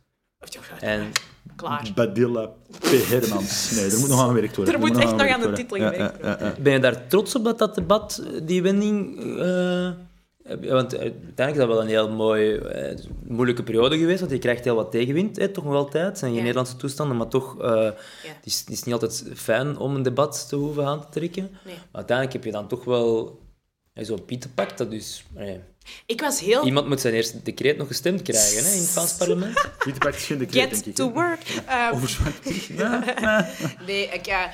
[SPEAKER 3] En
[SPEAKER 2] Klaar.
[SPEAKER 4] Badilla P. Hermans. Nee, er moet nog aan gewerkt worden.
[SPEAKER 2] Er moet echt nog aan de
[SPEAKER 4] gewerkt
[SPEAKER 2] titel
[SPEAKER 4] worden. Ja,
[SPEAKER 2] gewerkt
[SPEAKER 4] ja, ja, ja.
[SPEAKER 3] ben je daar trots op dat dat debat die wending... eh, want uiteindelijk is dat wel een heel mooi, eh, moeilijke periode geweest, want je krijgt heel wat tegenwind, hè, toch nog altijd. Het zijn
[SPEAKER 2] Ja.
[SPEAKER 3] Nederlandse toestanden, maar toch... eh, het, is, het is niet altijd fijn om een debat te hoeven aan te trekken.
[SPEAKER 2] Nee.
[SPEAKER 3] Maar uiteindelijk heb je dan toch wel eh, zo'n Pieten pakt dat dus... nee,
[SPEAKER 2] Ik was heel...
[SPEAKER 3] Iemand moet zijn eerste decreet nog gestemd krijgen hè, in het Vlaams parlement.
[SPEAKER 4] Pieter Pakt is geen decreet, denk
[SPEAKER 2] Get
[SPEAKER 4] ik.
[SPEAKER 2] to
[SPEAKER 4] hè.
[SPEAKER 2] work.
[SPEAKER 4] Over. Ja.
[SPEAKER 2] Nee, ik, ja,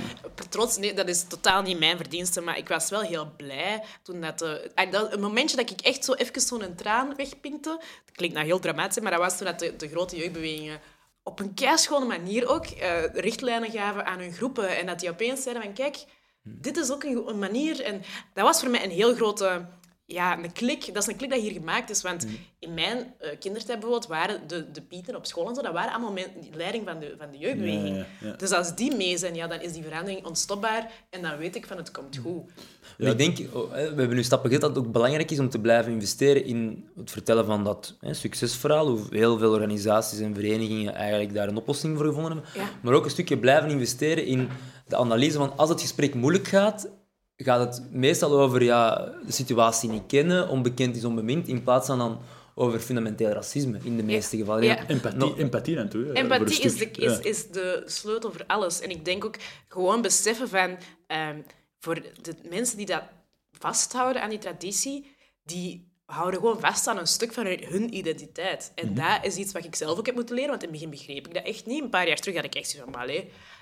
[SPEAKER 2] trots, nee, dat is totaal niet mijn verdienste, maar ik was wel heel blij toen dat... De, ah, dat een momentje dat ik echt zo even zo'n traan wegpinkte, dat klinkt nou heel dramatisch, maar dat was toen dat de, de grote jeugdbewegingen op een keischone manier ook eh, richtlijnen gaven aan hun groepen. En dat die opeens zeiden van, kijk, dit is ook een, een manier. En dat was voor mij een heel grote ja, een klik. Dat is een klik dat hier gemaakt is. Want in mijn eh, kindertijd bijvoorbeeld waren de, de pieten op school en zo, dat waren allemaal die leiding van de, van de jeugdbeweging.
[SPEAKER 4] Ja, ja, ja.
[SPEAKER 2] Dus als die mee zijn, ja, dan is die verandering onstopbaar. En dan weet ik van, het komt goed.
[SPEAKER 3] Maar ik denk, oh, we hebben nu stappen gezet dat het ook belangrijk is om te blijven investeren in het vertellen van dat hè, succesverhaal, hoe heel veel organisaties en verenigingen eigenlijk daar een oplossing voor gevonden hebben.
[SPEAKER 2] Ja.
[SPEAKER 3] Maar ook een stukje blijven investeren in de analyse van als het gesprek moeilijk gaat, gaat het meestal over ja, de situatie niet kennen, onbekend is onbemind, in plaats van dan over fundamenteel racisme in de meeste gevallen.
[SPEAKER 2] Ja.
[SPEAKER 4] Empathie,
[SPEAKER 3] No-
[SPEAKER 4] empathie voor een
[SPEAKER 2] Empathie is de, is,
[SPEAKER 4] Ja.
[SPEAKER 2] is de sleutel voor alles. En ik denk ook gewoon beseffen van... ehm, voor de mensen die dat vasthouden aan die traditie, die houden gewoon vast aan een stuk van hun, identiteit. En dat is iets wat ik zelf ook heb moeten leren, want in het begin begreep ik dat echt niet. Een paar jaar terug had ik echt zo van, maar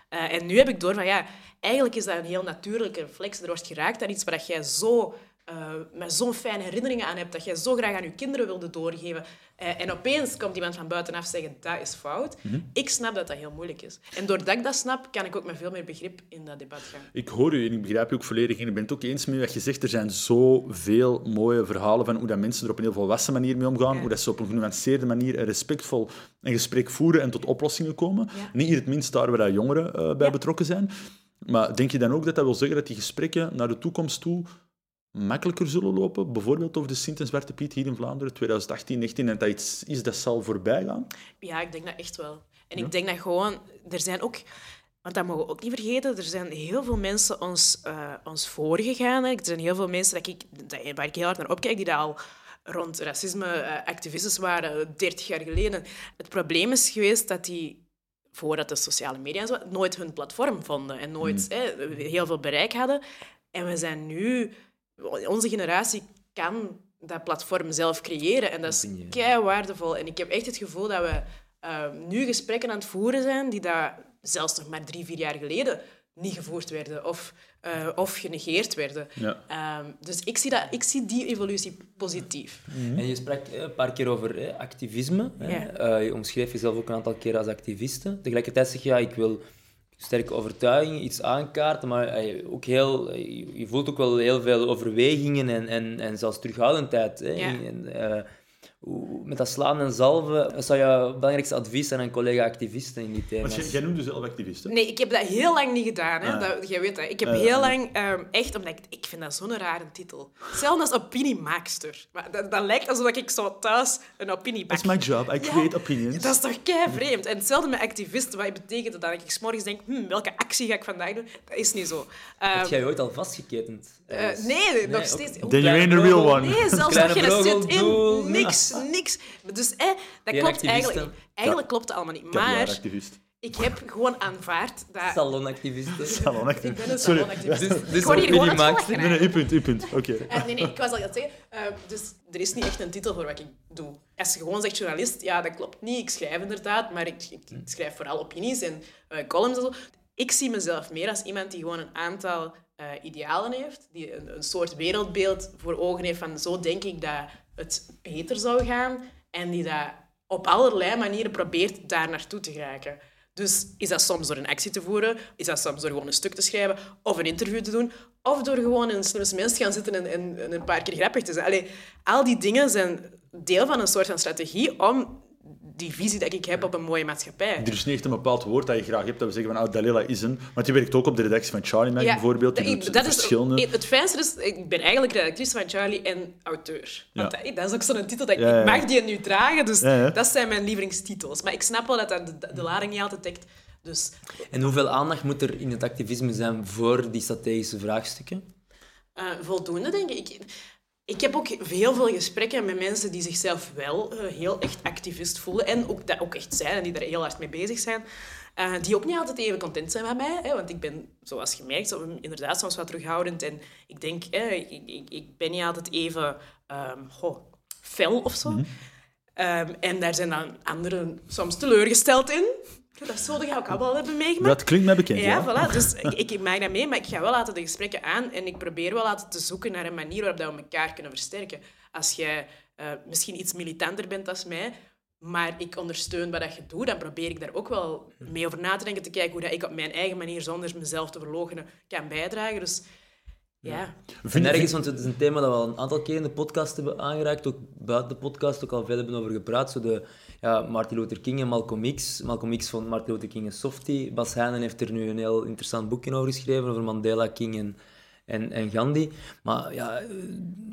[SPEAKER 2] Eh, en nu heb ik door van, ja, eigenlijk is dat een heel natuurlijke reflex. Er wordt geraakt aan iets waar jij zo... eh, met zo'n fijne herinneringen aan hebt, dat jij zo graag aan je kinderen wilde doorgeven. Eh, en opeens komt iemand van buitenaf zeggen, dat is fout. Ik snap dat dat heel moeilijk is. En doordat ik dat snap, kan ik ook met veel meer begrip in dat debat gaan.
[SPEAKER 4] Ik hoor u en ik begrijp u ook volledig. En ik ben het ook eens met wat je zegt. Er zijn zoveel mooie verhalen van hoe dat mensen er op een heel volwassen manier mee omgaan.
[SPEAKER 2] Ja.
[SPEAKER 4] Hoe dat ze op een genuanceerde manier en respectvol een gesprek voeren en tot oplossingen komen.
[SPEAKER 2] Ja.
[SPEAKER 4] Niet in het minst daar waar jongeren eh, bij
[SPEAKER 2] Ja.
[SPEAKER 4] betrokken zijn. Maar denk je dan ook dat dat wil zeggen dat die gesprekken naar de toekomst toe makkelijker zullen lopen? Bijvoorbeeld over de Sint en Zwarte Piet hier in Vlaanderen 2018, 19 en dat iets is dat zal voorbij gaan?
[SPEAKER 2] Ja, ik denk dat echt wel. En ik denk dat gewoon... Er zijn ook... Want dat mogen we ook niet vergeten. Er zijn heel veel mensen ons, eh, ons voorgegaan. Hè. Er zijn heel veel mensen dat ik, dat, waar ik heel hard naar opkijk, die dat al rond racisme eh, activisten waren, 30 jaar geleden. Het probleem is geweest dat die voordat de sociale media zo, nooit hun platform vonden en nooit hè, heel veel bereik hadden. En we zijn nu... Onze generatie kan dat platform zelf creëren. En dat is kei waardevol. En ik heb echt het gevoel dat we eh, nu gesprekken aan het voeren zijn die dat zelfs nog maar drie, vier jaar geleden niet gevoerd werden of, eh, of genegeerd werden.
[SPEAKER 4] Ja.
[SPEAKER 2] Ehm, dus ik zie, dat, ik zie die evolutie positief.
[SPEAKER 3] En je sprak eh, een paar keer over eh, activisme. hè.
[SPEAKER 2] Ja.
[SPEAKER 3] Eh, je omschreef jezelf ook een aantal keer als activiste. Tegelijkertijd zeg je, ja, ik wil sterke overtuigingen, iets aankaarten, maar eh, ook heel, eh, je- voelt ook wel heel veel overwegingen en, en, en zelfs terughoudendheid. Hè.
[SPEAKER 2] Ja.
[SPEAKER 3] En, met dat slaan en zalven, wat zou jouw belangrijkste advies zijn aan collega-activisten in die
[SPEAKER 4] Want
[SPEAKER 3] thema's?
[SPEAKER 4] jij, jij noemt jezelf activist, hè?
[SPEAKER 2] Nee, ik heb dat heel lang niet gedaan. Hè?
[SPEAKER 4] Ah.
[SPEAKER 2] Dat, jij weet dat. Ik heb
[SPEAKER 4] Ah,
[SPEAKER 2] heel lang, ehm, echt, omdat ik, ik vind dat zo'n rare titel. Hetzelfde als opiniemaakster. Maar dat, dat lijkt alsof ik zo thuis een opinie
[SPEAKER 4] That's
[SPEAKER 2] bak.
[SPEAKER 4] my job. I
[SPEAKER 2] Ja,
[SPEAKER 4] create opinions.
[SPEAKER 2] Dat is toch kei vreemd. En hetzelfde met activisten. Wat betekent dat? Dat ik 's morgens denk, hm, welke actie ga ik vandaag doen? Dat is niet zo. Ehm,
[SPEAKER 3] Heb jij je ooit al vastgeketend?
[SPEAKER 2] eh, nee, nog steeds.
[SPEAKER 4] Then you ain't the real one.
[SPEAKER 2] Nee, zelfs
[SPEAKER 3] Kleine
[SPEAKER 2] nog geen
[SPEAKER 3] brogel,
[SPEAKER 2] zit in. Niks, niks. Dus eh, dat
[SPEAKER 3] Geen
[SPEAKER 2] klopt
[SPEAKER 3] activisten.
[SPEAKER 2] eigenlijk niet. Eigenlijk klopt het allemaal niet. Maar ik heb gewoon aanvaard dat...
[SPEAKER 3] Salonactivisten.
[SPEAKER 4] Salonactivist.
[SPEAKER 2] Ik ben een
[SPEAKER 4] Sorry.
[SPEAKER 2] salonactivist.
[SPEAKER 3] Dus, dus
[SPEAKER 2] Ik word hier gewoon
[SPEAKER 3] opiniemaakster.
[SPEAKER 2] uitgelachen,
[SPEAKER 4] Nee, nee, uw punt, uw punt. Oké.
[SPEAKER 2] Eh, nee, nee, ik was al aan het zeggen. Eh, dus er is niet echt een titel voor wat ik doe. Als je gewoon zegt journalist, ja, dat klopt niet. Ik schrijf inderdaad, maar ik, ik, ik schrijf vooral opinies en eh, columns en zo. Ik zie mezelf meer als iemand die gewoon een aantal eh, idealen heeft, die een, een soort wereldbeeld voor ogen heeft van zo denk ik dat het beter zou gaan en die dat op allerlei manieren probeert daar naartoe te geraken. Dus is dat soms door een actie te voeren, is dat soms door gewoon een stuk te schrijven of een interview te doen, of door gewoon in een slimme mens te gaan zitten en, en, en een paar keer grappig te zijn. Allee, al die dingen zijn deel van een soort van strategie om die visie die ik heb op een mooie maatschappij.
[SPEAKER 4] Er is niet echt een bepaald woord dat je graag hebt, dat we zeggen van, oh, Dalila is een... Want je werkt ook op de redactie van Charlie Mag, bijvoorbeeld.
[SPEAKER 2] Dat- dat is
[SPEAKER 4] verschillende...
[SPEAKER 2] het fijnste is, ik ben eigenlijk redactrice van Charlie en auteur. Want
[SPEAKER 4] Ja.
[SPEAKER 2] dat, dat is ook zo'n titel dat ik,
[SPEAKER 4] Ja, ja,
[SPEAKER 2] ik
[SPEAKER 4] ja.
[SPEAKER 2] mag die nu dragen, dus
[SPEAKER 4] Ja, ja.
[SPEAKER 2] dat zijn mijn lievelingstitels. Maar ik snap wel dat dat de, de lading niet altijd dekt. Dus
[SPEAKER 3] En hoeveel aandacht moet er in het activisme zijn voor die strategische vraagstukken?
[SPEAKER 2] Eh, voldoende, denk ik. Ik. Heb ook heel veel gesprekken met mensen die zichzelf wel eh, heel echt activist voelen en ook dat ook echt zijn en die daar heel hard mee bezig zijn. Eh, die ook niet altijd even content zijn met mij, hè, want ik ben, zoals gemerkt, zo, inderdaad soms wat terughoudend en ik denk, hè, ik, ik, ik ben niet altijd even ehm, goh, fel of zo. Ehm, en daar zijn dan anderen soms teleurgesteld in. Dat zullen jij ook al wel hebben meegemaakt.
[SPEAKER 4] Dat klinkt mij bekend, ja.
[SPEAKER 2] Ja, voilà. Dus ik, ik, maak dat mee, maar ik ga wel altijd de gesprekken aan en ik probeer wel altijd te zoeken naar een manier waarop we elkaar kunnen versterken. Als jij eh, misschien iets militanter bent als mij, maar ik ondersteun wat dat je doet, dan probeer ik daar ook wel mee over na te denken, te kijken hoe dat ik op mijn eigen manier, zonder mezelf te verloochenen, kan bijdragen. Dus ja.
[SPEAKER 3] En ergens, want het is een thema dat we al een aantal keer in de podcast hebben aangeraakt, ook buiten de podcast ook al veel hebben over gepraat. Zo de, ja, Martin Luther King en Malcolm X. Malcolm X vond Martin Luther King een softie. Bas Heijnen heeft er nu een heel interessant boekje over geschreven, over Mandela, King en, en, en Gandhi. Maar ja,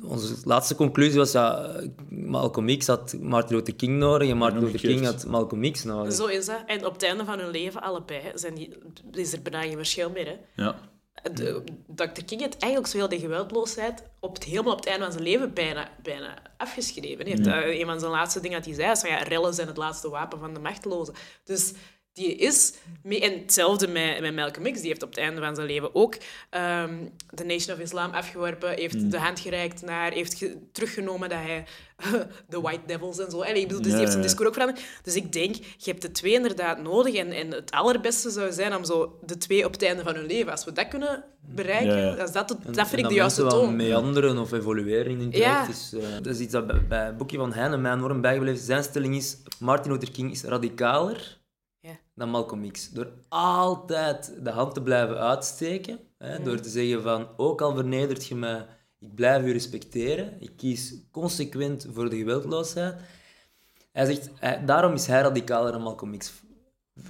[SPEAKER 3] onze laatste conclusie was, ja, Malcolm X had Martin Luther King nodig en Martin Luther King had Malcolm X nodig.
[SPEAKER 2] Zo is dat. En op het einde van hun leven, allebei, zijn die, is er bijna geen verschil meer. Hè.
[SPEAKER 4] Ja.
[SPEAKER 2] De, Dr. King heeft eigenlijk zowel de geweldloosheid op het, helemaal op het einde van zijn leven bijna, bijna afgeschreven. Hij heeft, eh, een van zijn laatste dingen dat hij zei, is van, ja, rellen zijn het laatste wapen van de machtelozen. Dus die is... Mee, en hetzelfde met, met Malcolm X. Die heeft op het einde van zijn leven ook ehm, de Nation of Islam afgeworpen. Heeft de hand gereikt naar... Heeft ge- teruggenomen dat hij... de White Devils en zo. Allee, ik bedoel, dus die heeft zijn discours ook veranderd. Dus ik denk, je hebt de twee inderdaad nodig. En, en het allerbeste zou zijn om zo de twee op het einde van hun leven... Als we dat kunnen bereiken,
[SPEAKER 4] Ja, ja.
[SPEAKER 2] als dat, het-
[SPEAKER 3] En-
[SPEAKER 2] dat vind
[SPEAKER 3] en
[SPEAKER 2] ik de juiste toon.
[SPEAKER 3] meanderen of evolueren in hun
[SPEAKER 2] Ja.
[SPEAKER 3] traject. Dus, eh, dat is iets dat bij, boekje van Heine mij enorm bijgebleven is. Zijn stelling is, Martin Luther King is radicaler. Dan Malcolm X. Door altijd de hand te blijven uitsteken. Hè, Door te zeggen van, ook al vernedert je mij, ik blijf u respecteren. Ik kies consequent voor de geweldloosheid. Hij zegt, hij- daarom is hij radicaler dan Malcolm X.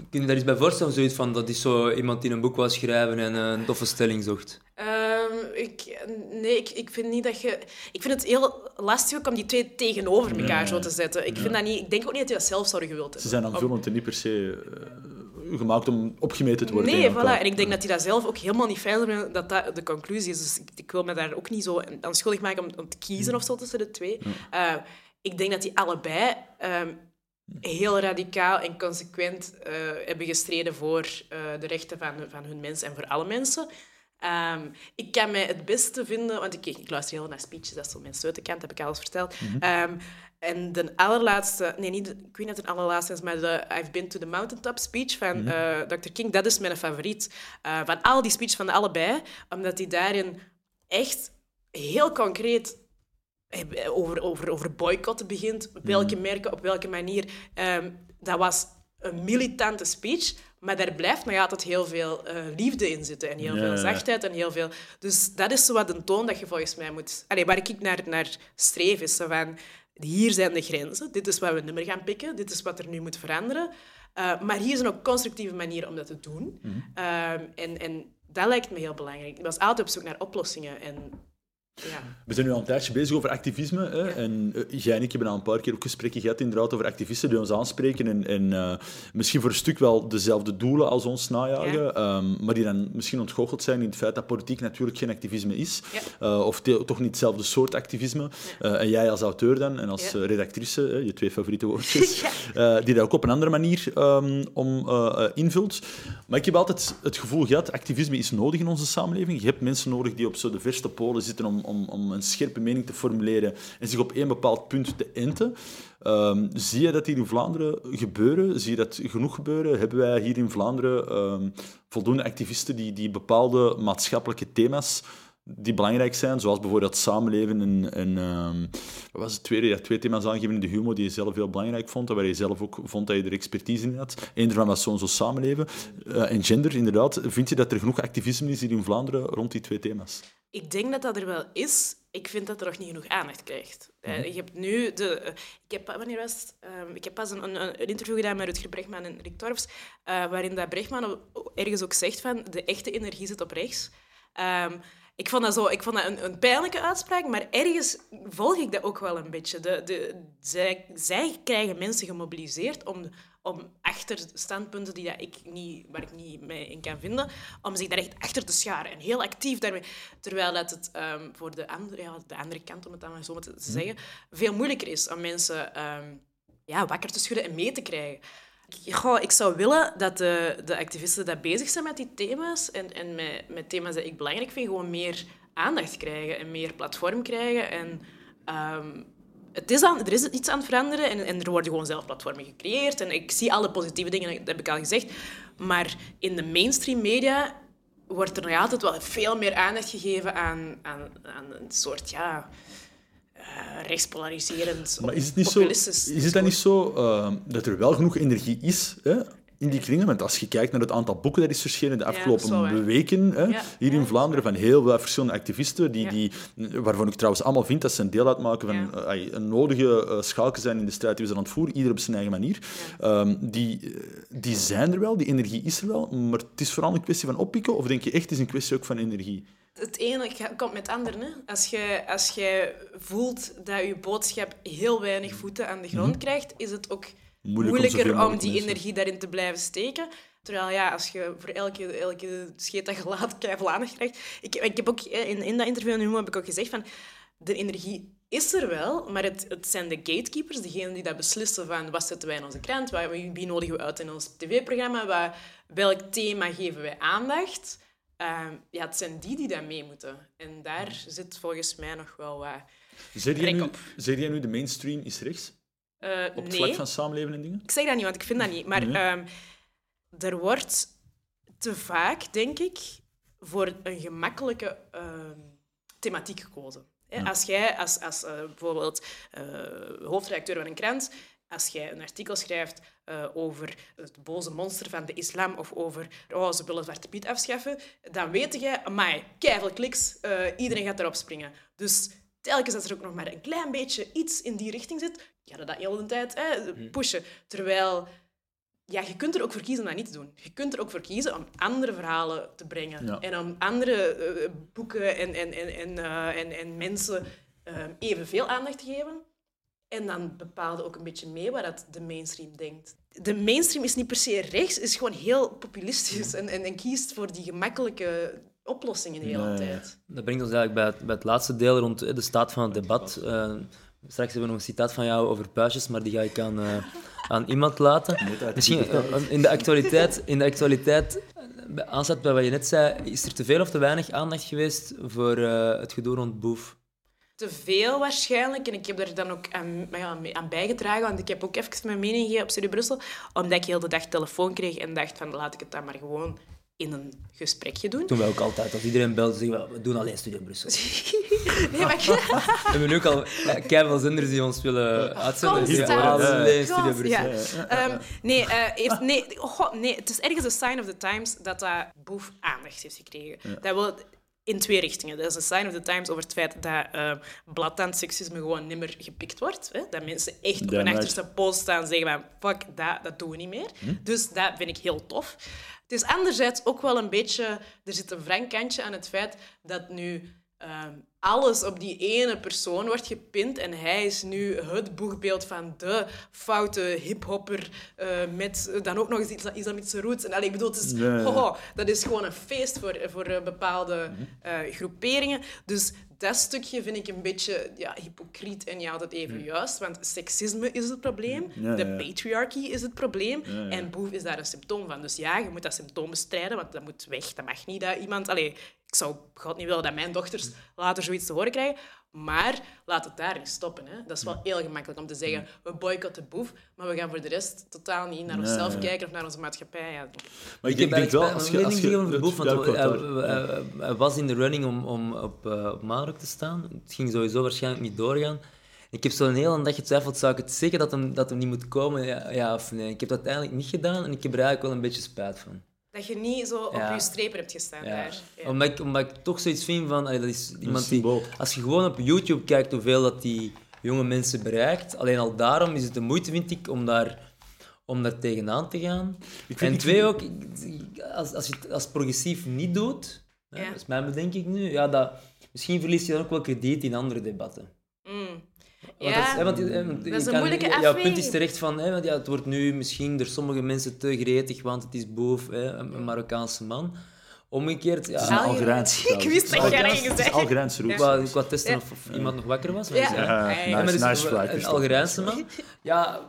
[SPEAKER 3] Kun je daar eens bij voorstellen, zoiets van, dat is zo iemand die een boek wou schrijven en eh, een toffe stelling zocht?
[SPEAKER 2] Ehm, ik, nee, ik, ik vind niet dat je... Ik vind het heel lastig ook om die twee tegenover elkaar zo te zetten. Ik, vind dat niet, ik denk ook niet dat hij dat zelf zou gewild
[SPEAKER 4] Ze
[SPEAKER 2] hebben.
[SPEAKER 4] zijn aanvullend en niet per se eh, gemaakt om opgemeten te worden.
[SPEAKER 2] Nee, voilà. En ik denk dat hij dat zelf ook helemaal niet fijn vinden dat dat de conclusie is. Dus ik, ik wil me daar ook niet zo aan schuldig maken om, om te kiezen of zo tussen de twee. Eh, ik denk dat die allebei ehm, heel radicaal en consequent eh, hebben gestreden voor de rechten van, van hun mensen en voor alle mensen. Ehm, ik kan mij het beste vinden, want ik, ik luister heel naar speeches, dat is zo mijn sleutelkant, heb ik alles verteld. Ehm, en de allerlaatste, nee, niet de, ik weet niet of het de allerlaatste is, maar de I've Been to the Mountaintop speech van eh, Dr. King, dat is mijn favoriet. Eh, van al die speeches van de allebei, omdat hij daarin echt heel concreet eh, over, over, over boycotten begint. Welke merken, op welke manier. Ehm, dat was een militante speech, maar daar blijft nog altijd heel veel eh, liefde in zitten. En heel veel zachtheid en heel veel... Dus dat is zo wat een toon dat je volgens mij moet... Allee, waar ik naar, naar streef, is zo van... Hier zijn de grenzen. Dit is wat we niet meer gaan pikken. Dit is wat er nu moet veranderen. Uh, maar hier is een ook constructieve manier om dat te doen. Ehm, en, en dat lijkt me heel belangrijk. Ik was altijd op zoek naar oplossingen. En ja...
[SPEAKER 4] We zijn nu al een tijdje bezig over activisme. Hè? En eh, jij en ik hebben al een paar keer ook gesprekken gehad inderdaad, over activisten die ons aanspreken en, en eh, misschien voor een stuk wel dezelfde doelen als ons najagen,
[SPEAKER 2] Ja.
[SPEAKER 4] ehm, maar die dan misschien ontgoocheld zijn in het feit dat politiek natuurlijk geen activisme is. Eh, of te- toch niet hetzelfde soort activisme. En jij als auteur dan, en als redactrice, je twee favoriete woordjes, die dat ook op een andere manier ehm, om, invult. Maar ik heb altijd het gevoel gehad, activisme is nodig in onze samenleving. Je hebt mensen nodig die op zo de verste polen zitten om, om, om een scherpe mening te formuleren en zich op één bepaald punt te enten. Ehm, zie je dat hier in Vlaanderen gebeuren? Zie je dat genoeg gebeuren? Hebben wij hier in Vlaanderen ehm, voldoende activisten die, die bepaalde maatschappelijke thema's die belangrijk zijn, zoals bijvoorbeeld samenleven en, en ehm, wat was het tweede? Ja, twee thema's aangegeven in de humor die je zelf heel belangrijk vond, en waar je zelf ook vond dat je er expertise in had. Eén daarvan was zo'n zo samenleven. Eh, en gender, inderdaad. Vind je dat er genoeg activisme is hier in Vlaanderen rond die twee thema's?
[SPEAKER 2] Ik denk dat dat er wel is. Ik vind dat er nog niet genoeg aandacht krijgt. Eh, je hebt nu de... ik, heb, wanneer was het? Ehm, ik heb pas een, een, een interview gedaan met Rutger Bregman en Rick Torfs, eh, waarin dat Bregman o- ergens ook zegt van de echte energie zit op rechts. Ehm, ik vond dat, zo, ik vond dat een, een pijnlijke uitspraak, maar ergens volg ik dat ook wel een beetje. De, de, zij, zij krijgen mensen gemobiliseerd om, om achter standpunten die dat ik niet, waar ik niet mee in kan vinden, om zich daar echt achter te scharen en heel actief daarmee. Terwijl dat het ehm, voor de andere, ja, de andere kant, om het dan maar zo te zeggen, veel moeilijker is om mensen ehm, ja, wakker te schudden en mee te krijgen. Goh, ik zou willen dat de, de activisten die bezig zijn met die thema's en, en met, met thema's die ik belangrijk vind, gewoon meer aandacht krijgen en meer platform krijgen. En, ehm, het is aan, er is iets aan het veranderen en, en er worden gewoon zelf platformen gecreëerd. En ik zie alle positieve dingen, dat heb ik al gezegd. Maar in de mainstream media wordt er nog altijd wel veel meer aandacht gegeven aan, aan, aan een soort ja, rechtspolariserend
[SPEAKER 4] Maar is het, niet zo,
[SPEAKER 2] populistisch
[SPEAKER 4] is het dan niet zo eh, dat er wel genoeg energie is hè, in die kringen? Want als je kijkt naar het aantal boeken dat is verschenen de afgelopen
[SPEAKER 2] wel
[SPEAKER 4] weken hè,
[SPEAKER 2] Ja,
[SPEAKER 4] hier
[SPEAKER 2] ja,
[SPEAKER 4] in Vlaanderen van heel veel verschillende activisten, die, die, waarvan ik trouwens allemaal vind dat ze een deel uitmaken van eh, een nodige eh, schakel zijn in de strijd die we zijn aan het voeren, ieder op zijn eigen manier. Ehm, die, eh, die zijn er wel, die energie is er wel, maar het is vooral een kwestie van oppikken, of denk je echt het is een kwestie ook van energie?
[SPEAKER 2] Het ene komt met het andere. Hè. Als je als jij voelt dat je boodschap heel weinig voeten aan de grond krijgt, is het ook
[SPEAKER 4] Moeilijk
[SPEAKER 2] moeilijker om, die
[SPEAKER 4] mensen-
[SPEAKER 2] energie daarin te blijven steken. Terwijl ja, als je voor elke, elke scheet dat je laat aandacht krijgt... Ik, ik heb ook in, in dat interview nu heb ik ook gezegd van... De energie is er wel, maar het, het zijn de gatekeepers, degenen die dat beslissen van wat zetten wij in onze krant, wat, wie nodigen we uit in ons tv-programma, welk thema geven wij aandacht. Ehm, ja, het zijn die die dat mee moeten. En daar zit volgens mij nog wel wat...
[SPEAKER 4] Zeg jij, nu,
[SPEAKER 2] op.
[SPEAKER 4] zeg jij nu de mainstream is rechts?
[SPEAKER 2] Eh,
[SPEAKER 4] Op het
[SPEAKER 2] nee.
[SPEAKER 4] vlak van samenleven en dingen?
[SPEAKER 2] Ik zeg dat niet, want ik vind dat niet. Maar
[SPEAKER 4] Nee.
[SPEAKER 2] ehm, er wordt te vaak, denk ik, voor een gemakkelijke ehm, thematiek gekozen. Als jij, als, als eh, bijvoorbeeld eh, hoofdredacteur van een krant, als jij een artikel schrijft eh, over het boze monster van de islam of over oh, ze willen Zwarte Piet afschaffen, dan weet jij, amai, keiveel kliks, eh, iedereen gaat erop springen. Dus telkens als er ook nog maar een klein beetje iets in die richting zit, ga je dat heel de tijd hè, pushen. Terwijl ja, je kunt er ook voor kiezen om dat niet te doen. Je kunt er ook voor kiezen om andere verhalen te brengen.
[SPEAKER 4] Ja.
[SPEAKER 2] En om andere eh, boeken en, en, en, en, en, en mensen eh, evenveel aandacht te geven. En dan bepaalde ook een beetje mee wat dat de mainstream denkt. De mainstream is niet per se rechts, is gewoon heel populistisch en, en, en kiest voor die gemakkelijke oplossingen de hele tijd.
[SPEAKER 3] Dat brengt ons eigenlijk bij het, bij het laatste deel rond eh, de staat van het debat. Eh, straks hebben we nog een citaat van jou over puistjes, maar die ga ik aan, eh, aan iemand laten. Misschien in de actualiteit, in de actualiteit aansluit bij wat je net zei, is er te veel of te weinig aandacht geweest voor eh, het gedoe rond Boef?
[SPEAKER 2] Te veel waarschijnlijk. En ik heb er dan ook aan, maar ja, aan bijgedragen, want ik heb ook even mijn mening gegeven op Studio Brussel, omdat ik heel de dag telefoon kreeg en dacht van laat ik het dan maar gewoon in een gesprekje doen.
[SPEAKER 3] Toen wij ook altijd, als iedereen belde, zeggen we, we doen alleen Studio Brussel.
[SPEAKER 2] Nee, maar ik-
[SPEAKER 3] We hebben nu ook al keiveel zenders die ons willen uitzenden. Alleen Studio Brussel.
[SPEAKER 2] ja. Ehm, nee, eh, heeft, nee, goh, nee, het is ergens een sign of the times dat dat boef aandacht heeft gekregen. Dat wil in twee richtingen. Dat is een sign of the times over het feit dat uh, blatant seksisme gewoon niet meer gepikt wordt. Hè? Dat mensen echt op hun
[SPEAKER 4] right.
[SPEAKER 2] achterste post staan en zeggen van fuck, dat, dat doen we niet meer. Dus dat vind ik heel tof. Het is anderzijds ook wel een beetje... Er zit een wrang kantje aan het feit dat nu... ehm, alles op die ene persoon wordt gepind en hij is nu het boegbeeld van de foute hiphopper eh, met dan ook nog eens isla- islamitische roots. En allee, ik bedoel, het is,
[SPEAKER 4] Ja, ja.
[SPEAKER 2] hoho, dat is gewoon een feest voor, voor eh, bepaalde eh, groeperingen. Dus dat stukje vind ik een beetje ja, hypocriet en niet altijd even juist, want seksisme is het probleem,
[SPEAKER 4] Ja,
[SPEAKER 2] de
[SPEAKER 4] ja.
[SPEAKER 2] patriarchy is het probleem
[SPEAKER 4] ja.
[SPEAKER 2] en boef is daar een symptoom van. Dus ja, je moet dat symptoom bestrijden, want dat moet weg. Dat mag niet dat iemand... Allee, ik zou God niet willen dat mijn dochters later zoiets te horen krijgen, maar laat het daarin stoppen. Hè. Dat is wel heel gemakkelijk om te zeggen, we boycotten boef, maar we gaan voor de rest totaal niet naar onszelf
[SPEAKER 4] ja.
[SPEAKER 2] kijken of naar onze maatschappij. Ja.
[SPEAKER 4] Maar ik,
[SPEAKER 3] Ik heb
[SPEAKER 4] denk wel, als je...
[SPEAKER 3] een
[SPEAKER 4] Als je
[SPEAKER 3] over Boef, want hij,
[SPEAKER 4] wou daar-
[SPEAKER 3] hij- hij- hij was in de running om, om op, uh, op te staan. Het ging sowieso waarschijnlijk niet doorgaan. Ik heb zo'n hele dag getwijfeld, zou ik het zeggen dat hem, dat hem niet moet komen, ja, ja of nee. Ik heb dat uiteindelijk niet gedaan en ik heb er eigenlijk wel een beetje spijt van.
[SPEAKER 2] Dat je niet zo op je strepen hebt gestaan
[SPEAKER 3] Ja.
[SPEAKER 2] daar. Ja.
[SPEAKER 3] Omdat, ik, omdat ik toch zoiets vind van... allee, dat is iemand die, als je gewoon op YouTube kijkt hoeveel dat die jonge mensen bereikt, alleen al daarom is het de moeite, vind ik, om daar, om daar tegenaan te gaan.
[SPEAKER 4] Ik vind-
[SPEAKER 3] en
[SPEAKER 4] ik
[SPEAKER 3] twee
[SPEAKER 4] vind-
[SPEAKER 3] ook, als, als je het als progressief niet doet, hè,
[SPEAKER 2] Ja.
[SPEAKER 3] dat is mijn bedenking nu, ja, dat, misschien verlies je dan ook wel krediet in andere debatten. Want
[SPEAKER 2] Ja,
[SPEAKER 3] dat is, want,
[SPEAKER 2] dat is een
[SPEAKER 3] kan-
[SPEAKER 2] moeilijke
[SPEAKER 3] ja, Jouw punt is
[SPEAKER 2] afweging.
[SPEAKER 3] terecht van, hè, want ja, het wordt nu misschien door sommige mensen te gretig, want het is boef, hè, een, Marokkaanse man. Omgekeerd, ja,
[SPEAKER 4] Het is een
[SPEAKER 2] Ik wist dat jij dat ging
[SPEAKER 4] Het is
[SPEAKER 2] zeggen.
[SPEAKER 4] Algerijns roots.
[SPEAKER 3] Ik wou, ik wou testen
[SPEAKER 2] Ja.
[SPEAKER 3] of, of iemand nog wakker was. maar
[SPEAKER 2] Ja.
[SPEAKER 4] Ja,
[SPEAKER 2] Ja,
[SPEAKER 4] nice,
[SPEAKER 2] ja.
[SPEAKER 3] Ja, maar dus
[SPEAKER 4] nice
[SPEAKER 3] een-
[SPEAKER 4] fly,
[SPEAKER 3] een. Algerijnse man. Ja,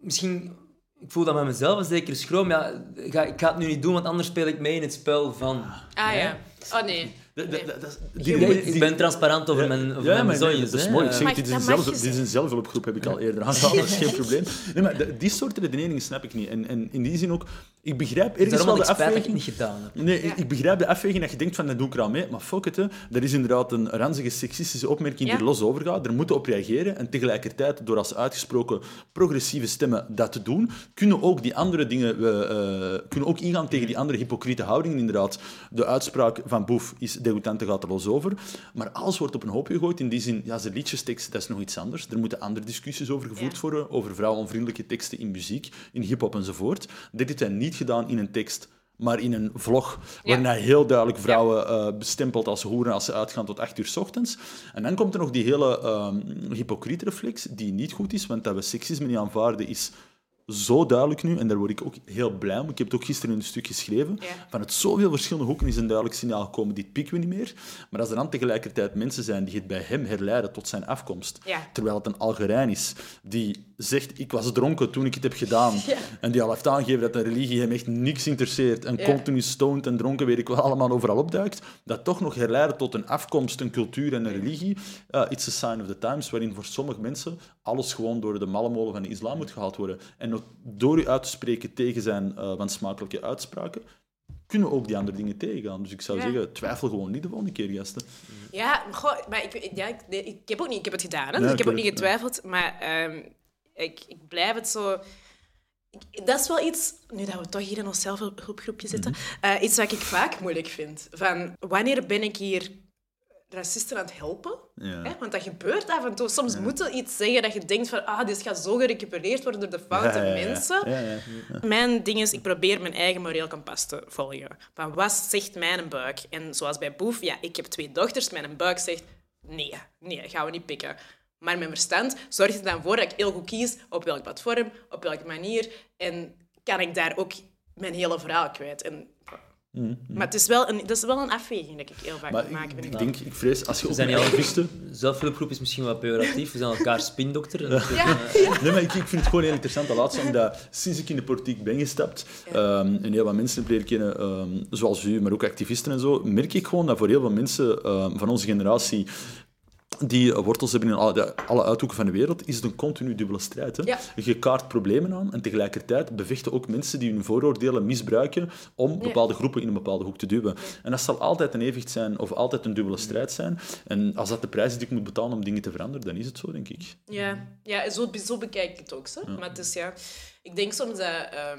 [SPEAKER 3] misschien... Ik voel dat met mezelf een zekere schroom. Ja, ik ga, ik ga het nu niet doen, want anders speel ik mee in het spel van...
[SPEAKER 2] Ah ja. Oh nee. Ik-
[SPEAKER 3] ben transparant over mijn, over
[SPEAKER 4] Ja,
[SPEAKER 3] mijn
[SPEAKER 4] dat is
[SPEAKER 3] hè.
[SPEAKER 4] mooi. Ik zeg,
[SPEAKER 2] Maar
[SPEAKER 4] dit, is
[SPEAKER 2] dat
[SPEAKER 4] een zelf,
[SPEAKER 2] je
[SPEAKER 4] dit is een zelfhulpgroep, heb ik al eerder aangehaald. Dat is geen probleem. Nee, maar die soort redeneringen snap ik niet. En, en in die zin ook, ik begrijp ergens wel
[SPEAKER 3] dat
[SPEAKER 4] de afweging...
[SPEAKER 3] niet gedaan heb.
[SPEAKER 4] Nee,
[SPEAKER 2] Ja.
[SPEAKER 4] ik, begrijp de afweging dat je denkt van, dat doe ik er aan mee. Maar fuck it, hè. dat is inderdaad een ranzige, seksistische opmerking die er los over gaat. Er moeten op reageren. En tegelijkertijd, door als uitgesproken progressieve stemmen dat te doen, kunnen ook die andere dingen... eh, eh, kunnen ook ingaan tegen die andere hypocriete houdingen, inderdaad. De uitspraak van Boef is degoutant, daar gaat er los over. Maar alles wordt op een hoop gegooid. In die zin, ja, zijn liedjestekst, dat is nog iets anders. Er moeten andere discussies over gevoerd
[SPEAKER 2] Ja.
[SPEAKER 4] worden, over vrouwenvriendelijke teksten in muziek, in hip-hop enzovoort. Dit heeft hij niet gedaan in een tekst, maar in een vlog, waarin hij heel duidelijk vrouwen eh, bestempelt als hoeren als ze uitgaan tot 8 uur s ochtends. En dan komt er nog die hele ehm hypocriet reflex, die niet goed is, want dat we seksisme niet aanvaarden is zo duidelijk nu, en daar word ik ook heel blij om. Ik heb het ook gisteren in een stuk geschreven.
[SPEAKER 2] Ja.
[SPEAKER 4] Vanuit zoveel verschillende hoeken is een duidelijk signaal gekomen, dit pikken we niet meer. Maar als er dan tegelijkertijd mensen zijn die het bij hem herleiden tot zijn afkomst,
[SPEAKER 2] Ja.
[SPEAKER 4] terwijl het een Algerijn is, die zegt, ik was dronken toen ik het heb gedaan,
[SPEAKER 2] Ja.
[SPEAKER 4] en die al heeft aangegeven dat de religie hem echt niks interesseert, en continu stoned en dronken, weet ik wel, allemaal overal opduikt, dat toch nog herleiden tot een afkomst, een cultuur en een religie, uh, it's a sign of the times, waarin voor sommige mensen alles gewoon door de mallemolen van de islam moet gehaald worden. En door u uit te spreken tegen zijn uh, wansmakelijke uitspraken, kunnen we ook die andere dingen tegengaan. Dus ik zou
[SPEAKER 2] Ja.
[SPEAKER 4] zeggen, twijfel gewoon niet de volgende keer, gasten.
[SPEAKER 2] Ja, maar goh, maar ik, ja, ik, nee, ik heb ook niet, ik heb het gedaan, hè,
[SPEAKER 4] Ja,
[SPEAKER 2] dus ik heb ook niet getwijfeld, maar ehm, ik, ik blijf het zo... ik- dat is wel iets, nu dat we toch hier in ons zelfhulpgroepje zitten,
[SPEAKER 4] Mhm.
[SPEAKER 2] eh, iets wat ik vaak moeilijk vind. Van, wanneer ben ik hier racisten aan het helpen?
[SPEAKER 4] Ja.
[SPEAKER 2] Hè? Want dat gebeurt af en toe. Soms moet je iets zeggen dat je denkt van ah, dit gaat zo gerecupereerd worden door de foute
[SPEAKER 4] Ja,
[SPEAKER 2] mensen.
[SPEAKER 4] Ja, ja, ja.
[SPEAKER 2] Mijn ding is, ik probeer mijn eigen moreel kompas te volgen. Van wat zegt mijn buik? En zoals bij Boef, ja, ik heb twee dochters. Mijn buik zegt, nee, nee, gaan we niet pikken. Maar mijn verstand zorgt er dan voor dat ik heel goed kies op welk platform, op welke manier. En kan ik daar ook mijn hele verhaal kwijt. En, Maar het is wel een, dat is wel een afweging dat ik heel vaak
[SPEAKER 4] Maar
[SPEAKER 2] maken.
[SPEAKER 4] ik, denk, ik vrees, als je
[SPEAKER 3] We zijn al
[SPEAKER 4] activiste...
[SPEAKER 3] Zelfhulpgroep is misschien wat pejoratief. We zijn elkaar spindokter.
[SPEAKER 2] Ja,
[SPEAKER 4] Nee, maar ik, ik vind het gewoon heel interessant. Laatst, omdat sinds ik in de politiek ben gestapt ehm, en heel wat mensen heb leren kennen, ehm, zoals u, maar ook activisten en zo, merk ik gewoon dat voor heel veel mensen ehm, van onze generatie die wortels hebben in alle, alle uithoeken van de wereld, is het een continu dubbele strijd. Hè?
[SPEAKER 2] Ja.
[SPEAKER 4] Je kaart problemen aan en tegelijkertijd bevechten ook mensen die hun vooroordelen misbruiken om bepaalde groepen in een bepaalde hoek te duwen. En dat zal altijd een evenwicht zijn of altijd een dubbele strijd zijn. En als dat de prijs is die ik moet betalen om dingen te veranderen, dan is het zo, denk ik.
[SPEAKER 2] Ja, ja zo, zo bekijk ik het ook. Zo. Maar het is, ja, ik denk soms dat, ehm,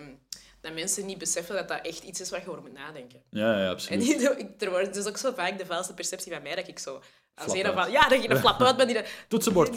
[SPEAKER 2] dat mensen niet beseffen dat dat echt iets is waar je over moet nadenken.
[SPEAKER 4] Ja, ja
[SPEAKER 2] En
[SPEAKER 4] absoluut.
[SPEAKER 2] niet, ik- er wordt dus ook zo vaak de valse perceptie van mij dat ik zo... Als een ja, dat je een flap uit bent die...
[SPEAKER 4] Toetsenbord.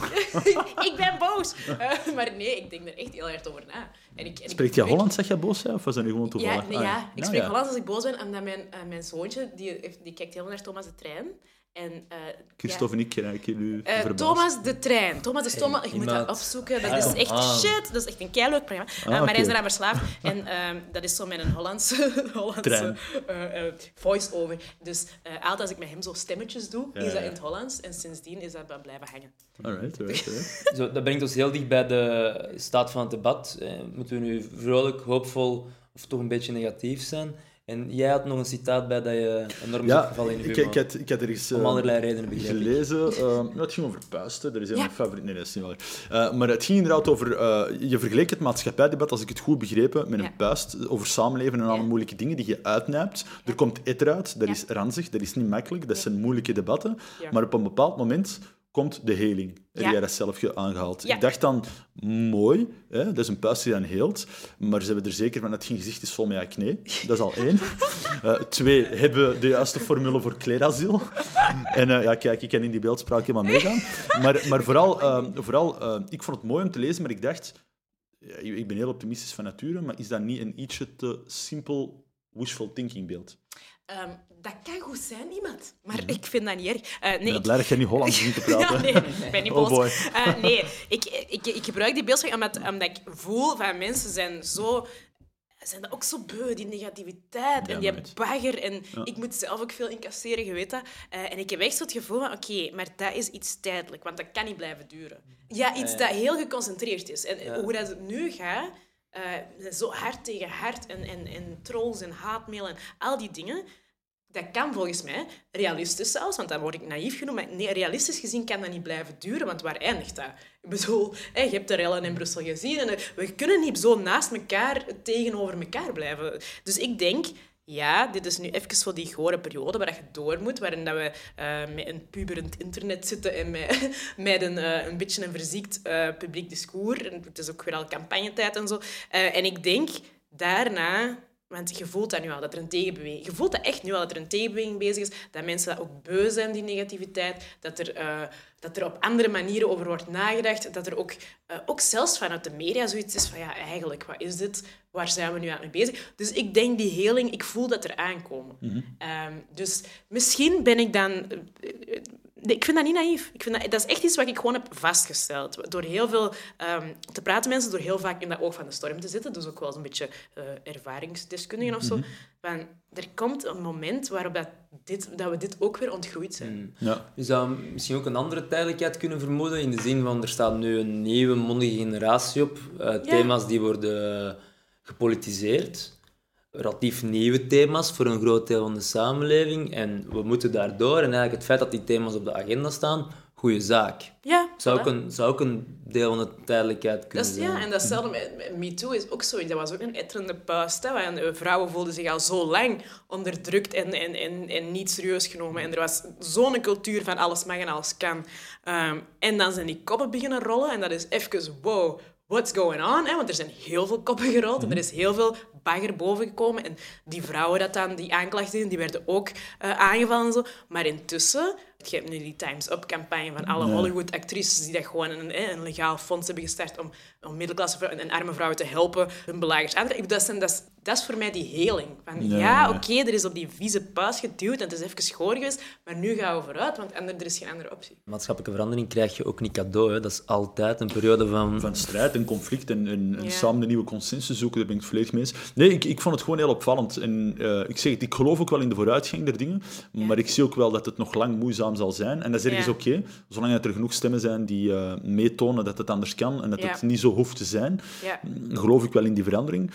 [SPEAKER 2] ik ben boos. Eh, maar nee, ik denk er echt heel hard over na. En ik, en
[SPEAKER 4] Spreekt
[SPEAKER 2] ik-
[SPEAKER 4] Hollands, zeg jij boos, hè? of was dat nu gewoon toevallig?
[SPEAKER 2] Ja, nee,
[SPEAKER 4] Ah,
[SPEAKER 2] ja. ik
[SPEAKER 4] Ja,
[SPEAKER 2] spreek
[SPEAKER 4] ja.
[SPEAKER 2] Hollands als ik boos ben, omdat mijn, eh, mijn zoontje, die, die kijkt heel naar Thomas de Trein. En, eh,
[SPEAKER 4] Christophe en ik raken nu
[SPEAKER 2] ja, eh. Thomas de Trein. Thomas de Thomas, je moet dat opzoeken. Dat
[SPEAKER 3] Ja,
[SPEAKER 2] is echt
[SPEAKER 3] ah.
[SPEAKER 2] shit. Dat is echt een keileuk programma. Eh,
[SPEAKER 4] Ah,
[SPEAKER 2] maar hij is eraan verslaafd. En ehm, dat is zo met een Hollandse, Hollandse eh, eh, voice-over. Dus eh, altijd als ik met hem zo stemmetjes doe,
[SPEAKER 4] Ja,
[SPEAKER 2] is dat
[SPEAKER 4] ja.
[SPEAKER 2] in het Hollands. En sindsdien is dat blijven hangen.
[SPEAKER 4] Alright, alright, alright.
[SPEAKER 3] Zo, dat brengt ons heel dicht bij de staat van het debat. Eh, moeten we nu vrolijk, hoopvol of toch een beetje negatief zijn? En jij had nog een citaat bij dat je enorm
[SPEAKER 4] Ja,
[SPEAKER 3] opgevallen in de
[SPEAKER 4] ik, ik, had, ik had er eens
[SPEAKER 3] Om
[SPEAKER 4] eh,
[SPEAKER 3] allerlei redenen begreep ik.
[SPEAKER 4] gelezen. eh, ja, het ging over puisten. Dat is een
[SPEAKER 2] Ja.
[SPEAKER 4] favoriete. Nee, dat is niet waar. Eh, maar het ging inderdaad over... eh, je vergeleek het maatschappijdebat, als ik het goed begrepen, met
[SPEAKER 2] Ja.
[SPEAKER 4] een puist over samenleven en alle moeilijke dingen die je uitnijpt. Er komt etter uit, dat is ranzig, dat is niet makkelijk, dat zijn moeilijke debatten. Maar op een bepaald moment komt de heling. Heb
[SPEAKER 2] Ja.
[SPEAKER 4] jij dat zelf ge- aangehaald?
[SPEAKER 2] Ja.
[SPEAKER 4] Ik dacht dan, mooi, hè? dat is een puist die dan heelt. Maar ze hebben er zeker van, het geen gezicht is vol met acne. Dat is al één. Eh, twee, hebben de juiste formule voor kleerasiel. En eh, ja, kijk, ik kan in die beeldspraak helemaal meegaan. Maar, maar vooral, eh, vooral eh, ik vond het mooi om te lezen, maar ik dacht... ik ben heel optimistisch van nature, maar is dat niet een ietsje te simpel wishful thinking beeld?
[SPEAKER 2] Ehm, dat kan goed zijn, iemand. Maar ik vind dat niet erg. Eh, nee,
[SPEAKER 4] Ik ben
[SPEAKER 2] ik-
[SPEAKER 4] blij dat jij niet Hollands begint te praten.
[SPEAKER 2] Ja, nee, ik ben niet
[SPEAKER 4] Oh
[SPEAKER 2] boos.
[SPEAKER 4] boy.
[SPEAKER 2] Eh, nee, ik, ik, ik gebruik die beeldspraak omdat, omdat ik voel van mensen zijn zo... Zijn dat ook zo beu, die negativiteit
[SPEAKER 4] Ja,
[SPEAKER 2] en die
[SPEAKER 4] nooit.
[SPEAKER 2] bagger. En ik moet zelf ook veel incasseren, je weet dat. Eh, en ik heb echt zo het gevoel van, oké, maar dat is iets tijdelijk, want dat kan niet blijven duren. Ja, iets dat heel geconcentreerd is. En hoe dat het nu gaat, eh, zo hard tegen hard en, en, en trolls en haatmail en al die dingen, dat kan volgens mij, realistisch zelfs, want dan word ik naïef genoemd, maar realistisch gezien kan dat niet blijven duren, want waar eindigt dat? Ik bedoel, je hebt de rellen in Brussel gezien en we kunnen niet zo naast elkaar tegenover elkaar blijven. Dus ik denk, ja, dit is nu even voor die gore periode waar je door moet, waarin dat we eh, met een puberend internet zitten en met, een, eh, een beetje een verziekt eh, publiek discours. En het is ook weer al campagnetijd en zo. En ik denk daarna... Want je voelt dat nu al, dat er een tegenbeweging... Je voelt dat echt nu al, dat er een tegenbeweging bezig is. Dat mensen dat ook beu zijn, die negativiteit. Dat er, eh, dat er op andere manieren over wordt nagedacht. Dat er ook, eh, ook zelfs vanuit de media zoiets is van... Ja, eigenlijk, wat is dit? Waar zijn we nu aan mee bezig? Dus ik denk die heling, ik voel dat er aankomen. Ehm, dus misschien ben ik dan... eh, ik vind dat niet naïef. Ik vind dat, dat is echt iets wat ik gewoon heb vastgesteld. Door heel veel ehm, te praten met mensen, door heel vaak in dat oog van de storm te zitten. Dus ook wel eens een beetje eh, ervaringsdeskundigen of zo. Van, er komt een moment waarop dat, dit, dat we dit ook weer ontgroeid zijn.
[SPEAKER 4] Ja.
[SPEAKER 3] Je zou misschien ook een andere tijdelijkheid kunnen vermoeden, in de zin van er staat nu een nieuwe mondige generatie op. eh, thema's die worden gepolitiseerd. Relatief nieuwe thema's voor een groot deel van de samenleving. En we moeten daardoor, en eigenlijk het feit dat die thema's op de agenda staan, goede zaak.
[SPEAKER 2] Ja,
[SPEAKER 3] Zou
[SPEAKER 2] voilà.
[SPEAKER 3] ook een, zou ook een deel van de tijdelijkheid
[SPEAKER 2] Dat
[SPEAKER 3] kunnen
[SPEAKER 2] is,
[SPEAKER 3] zijn.
[SPEAKER 2] ja, en datzelfde met, met MeToo is ook zoiets. Dat was ook een etterende puist. Hè, want, vrouwen voelden zich al zo lang onderdrukt en, en, en, en niet serieus genomen. En er was zo'n cultuur van alles mag en alles kan. Ehm, en dan zijn die koppen beginnen rollen. En dat is even, wow, what's going on? Hè? Want er zijn heel veel koppen gerold en er is heel veel bagger boven gekomen. En die vrouwen dat dan, die aanklachten, die werden ook eh, aangevallen en zo. Maar intussen, je hebt nu die Time's Up-campagne van alle Hollywood-actrices die dat gewoon een, een legaal fonds hebben gestart om, om middelklasse en arme vrouwen te helpen hun belagers aan te trekken. Dat dat, is, dat is voor mij die heling. Van, ja,
[SPEAKER 4] ja.
[SPEAKER 2] oké, er is op die vieze puist geduwd en het is even schoor geweest, maar nu gaan we vooruit, want ander, er is geen andere optie.
[SPEAKER 3] Maatschappelijke verandering krijg je ook niet cadeau. Hè. Dat is altijd een periode van...
[SPEAKER 4] van strijd en conflict en, en, samen een nieuwe consensus zoeken, daar ben ik het volledig mee eens. Nee, ik, ik vond het gewoon heel opvallend. En eh, ik zeg het, ik geloof ook wel in de vooruitgang der dingen, maar ik zie ook wel dat het nog lang moeizaam zal zijn. En dat is ergens
[SPEAKER 2] Ja.
[SPEAKER 4] oké, zolang dat er genoeg stemmen zijn die eh, meetonen dat het anders kan en dat
[SPEAKER 2] Ja.
[SPEAKER 4] het niet zo hoeft te zijn,
[SPEAKER 2] Ja.
[SPEAKER 4] geloof ik wel in die verandering.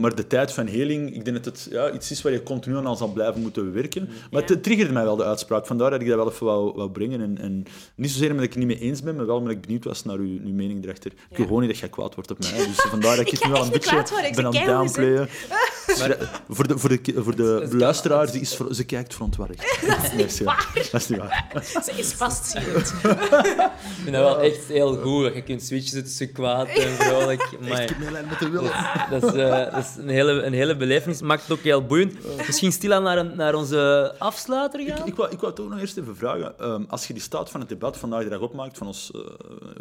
[SPEAKER 4] Maar de tijd van heling, ik denk dat het ja, iets is waar je continu aan zal blijven moeten werken. Maar
[SPEAKER 2] Ja.
[SPEAKER 4] het triggerde mij wel, de uitspraak. Vandaar dat ik dat wel even wou, wou brengen. En, en niet zozeer omdat ik het niet mee eens ben, maar wel omdat ik benieuwd was naar uw, uw mening erachter. Ik wil gewoon niet dat jij kwaad wordt op mij. Dus vandaar dat ik,
[SPEAKER 2] Ik
[SPEAKER 4] het nu wel een beetje
[SPEAKER 2] ik
[SPEAKER 4] ben aan het downplayen. Maar voor de, voor de, voor de luisteraar, ze, is, ze kijkt verontwaardigd. Dat is niet waar. Dat is niet waar.
[SPEAKER 2] Ze is vastziend.
[SPEAKER 3] Ik vind dat wel echt heel goed. dat Je kunt switchen tussen kwaad en vrolijk. Maar
[SPEAKER 4] Medelijden met de wil.
[SPEAKER 3] dat is, eh, dat is een, hele, een hele belevenis. Maakt het ook heel boeiend. Misschien stilaan naar, een- naar onze afsluiter gaan?
[SPEAKER 4] Ik wou, ik wou ook nog eerst even vragen. Ehm, als je die staat van het debat vandaag de dag opmaakt van ons, eh,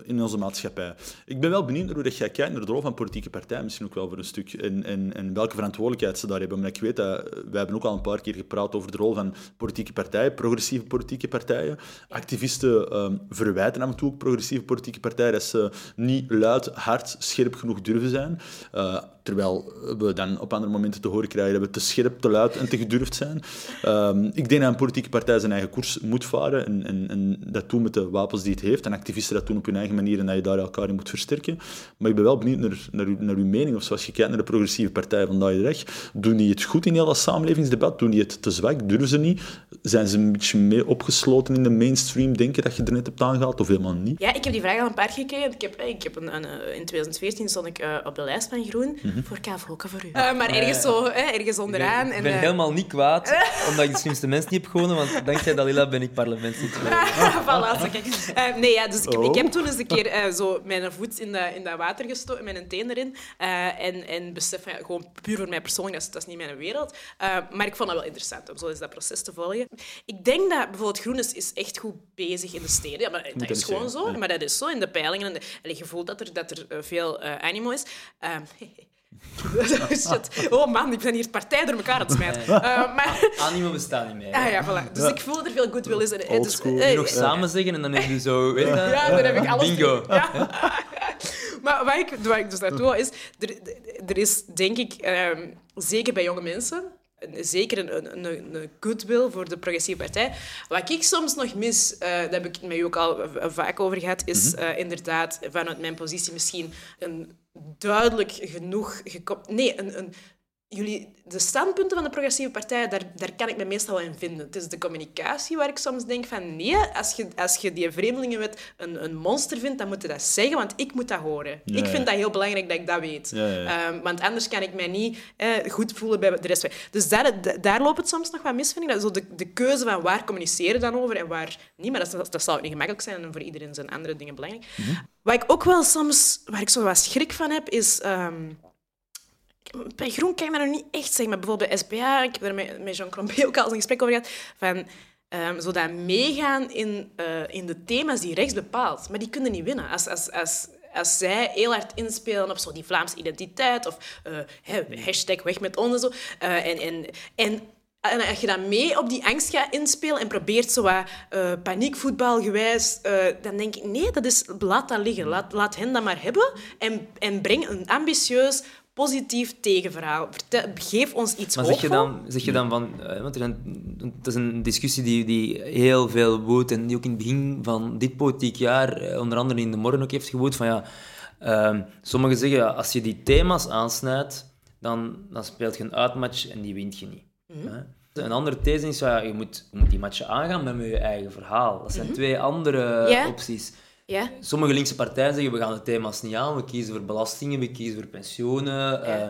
[SPEAKER 4] in onze maatschappij. Ik ben wel benieuwd naar hoe dat jij kijkt naar de rol van politieke partijen, misschien ook wel voor een stuk. En, en, en welke verantwoordelijkheid ze daar hebben. Maar ik weet dat, eh, wij hebben ook al een paar keer gepraat over de rol van politieke partijen, progressieve politieke partijen. Activisten ehm, verwijten af en toe ook progressieve politieke partijen dat ze niet luid, hard, scherp genoeg durven zijn. Eh, terwijl we dan op andere momenten te horen krijgen dat we te scherp, te luid en te gedurfd zijn. Ehm, ik denk dat een politieke partij zijn eigen koers moet varen en, en, en dat doen met de wapens die het heeft. En activisten dat doen op hun eigen manier en dat je daar elkaar in moet versterken. Maar ik ben wel benieuwd naar, naar, uw, naar uw mening. Of zoals je kijkt naar de progressieve partijen vandaag de dag. Doen die het goed in heel dat samenlevingsdebat? Doen die het te zwak? Durven ze niet? Zijn ze een beetje meer opgesloten in de mainstream denken dat je er net hebt aangehaald? Of helemaal niet?
[SPEAKER 2] Ja, ik heb die vraag al een paar keer gekregen. Ik heb, ik heb een, een, eh, in 2014 stond ik eh, op de lijst van Groen. Voor Kavoken voor u. Eh, maar ergens zo, hè, ergens onderaan.
[SPEAKER 3] Ik
[SPEAKER 2] en,
[SPEAKER 3] ben
[SPEAKER 2] eh,
[SPEAKER 3] helemaal niet kwaad, omdat ik de slimste mensen niet heb gewonnen, want dankzij Dalila ben ik parlementslid geworden.
[SPEAKER 2] kijk. Eh, nee, ja, dus ik,
[SPEAKER 4] Oh.
[SPEAKER 2] ik heb toen eens een keer eh, zo mijn voet in dat, in dat water gestoken, met een teen erin. eh, en, en besef gewoon puur voor mij persoonlijk, dat is, dat is niet mijn wereld. Eh, maar ik vond dat wel interessant om zo eens dat proces te volgen. Ik denk dat bijvoorbeeld Groen is, is echt goed bezig in de steden. Ja, maar dat
[SPEAKER 4] dat
[SPEAKER 2] is gewoon
[SPEAKER 4] zeggen,
[SPEAKER 2] zo. Maar dat is zo in de peilingen. En je voelt dat er, dat er veel eh, animo is. Ehm, Shit. Oh man, ik ben hier partij door elkaar aan het smijten. Eh, maar...
[SPEAKER 3] Animo bestaat niet meer.
[SPEAKER 2] Ah ja, voilà. Dus ik voel dat er veel goodwill is. En, eh, dus, eh,
[SPEAKER 3] Nog samen zeggen en dan heb je zo... Weet je,
[SPEAKER 2] Ja, dan heb ik alles.
[SPEAKER 3] Bingo.
[SPEAKER 2] Ja. maar wat ik, wat ik dus naartoe wil, is... Er, er is, denk ik, ehm, zeker bij jonge mensen... een- Zeker een, een, een, een goodwill voor de progressieve partij. Wat ik soms nog mis, eh, daar heb ik het met u ook al vaak over gehad, is eh, inderdaad vanuit mijn positie misschien een duidelijk genoeg... gekop- Nee, een, een jullie, de standpunten van de progressieve partijen, daar, daar kan ik me meestal wel in vinden. Het is de communicatie waar ik soms denk van nee, als je, als je die vreemdelingenwet een, een monster vindt, dan moet je dat zeggen, want ik moet dat horen.
[SPEAKER 4] Ja,
[SPEAKER 2] ik
[SPEAKER 4] ja.
[SPEAKER 2] vind dat heel belangrijk dat ik dat weet.
[SPEAKER 4] Ja.
[SPEAKER 2] Ehm, want anders kan ik mij niet eh, goed voelen bij de rest. Dus daar, da- daar loopt het soms nog wat mis, vind ik. Dat zo de, de keuze van waar communiceren dan over en waar niet. Maar dat, dat, dat zal ook niet gemakkelijk zijn en voor iedereen zijn andere dingen belangrijk.
[SPEAKER 4] Mhm.
[SPEAKER 2] Wat ik ook wel soms, waar ik zo wat schrik van heb, is... ehm, bij Groen kan ik me nog niet echt zeggen, maar bijvoorbeeld bij SPA, ik heb er met, met Jean Crombé ook al eens een gesprek over gehad, van dat meegaan in, eh, in de thema's die rechts bepaalt. Maar die kunnen niet winnen. Als, als, als, als zij heel hard inspelen op zo die Vlaamse identiteit of eh, hashtag weg met ons eh, en, en, en als je dan mee op die angst gaat inspelen en probeert zo wat eh, paniekvoetbalgewijs, eh, dan denk ik, nee, dat is, laat dat liggen. Laat, laat hen dat maar hebben en, en breng een ambitieus, positief tegenverhaal. Geef ons iets
[SPEAKER 3] Maar zeg je dan, zeg je dan van... eh, Want er zijn, het is een discussie die, die heel veel woedt en die ook in het begin van dit politiek jaar, eh, onder andere in de morgen ook heeft gewoed, van ja... ehm, sommigen zeggen, ja, als je die thema's aansnijdt, dan, dan speelt je een uitmatch en die wint je niet. Hè? Een andere these is, ja, je, moet, je moet die matchen aangaan met je eigen verhaal. Dat zijn twee andere opties.
[SPEAKER 2] Ja?
[SPEAKER 3] Sommige linkse partijen zeggen, we gaan de thema's niet aan, we kiezen voor belastingen, we kiezen voor pensioenen. eh,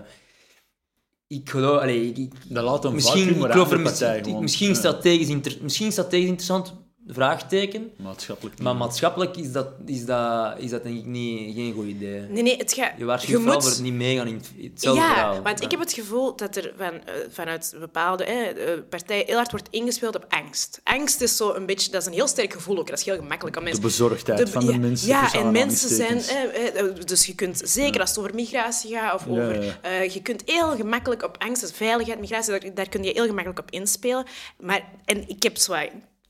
[SPEAKER 3] ik geloof... Allee, ik, ik-
[SPEAKER 4] Dat laat een
[SPEAKER 3] misschien,
[SPEAKER 4] vacuüm,
[SPEAKER 3] ik
[SPEAKER 4] maar
[SPEAKER 3] geloof er
[SPEAKER 4] andere
[SPEAKER 3] misschien,
[SPEAKER 4] Ja.
[SPEAKER 3] strategisch inter, misschien strategisch interessant, vraagteken.
[SPEAKER 4] Maatschappelijk.
[SPEAKER 3] Maar maatschappelijk is dat, is dat, is dat denk ik niet, geen goed idee.
[SPEAKER 2] Nee, nee, het gaat...
[SPEAKER 3] Je waarschuwt vooral
[SPEAKER 2] moet-
[SPEAKER 3] voor het niet meegaan in het- in hetzelfde
[SPEAKER 2] ja,
[SPEAKER 3] verhaal.
[SPEAKER 2] want ik heb het gevoel dat er van, eh, vanuit bepaalde eh, partijen heel hard wordt ingespeeld op angst. Angst is zo een beetje... Dat is een heel sterk gevoel ook. Dat is heel gemakkelijk om
[SPEAKER 4] De
[SPEAKER 2] mensen...
[SPEAKER 4] bezorgdheid van de
[SPEAKER 2] ja,
[SPEAKER 4] mensen.
[SPEAKER 2] Ja,
[SPEAKER 4] tussen
[SPEAKER 2] en mensen zijn... eh, dus je kunt, zeker als het over migratie gaat, of
[SPEAKER 4] Ja,
[SPEAKER 2] over...
[SPEAKER 4] ja.
[SPEAKER 2] eh, je kunt heel gemakkelijk op angst, dus veiligheid, migratie, daar, daar kun je heel gemakkelijk op inspelen. Maar, en ik heb zo...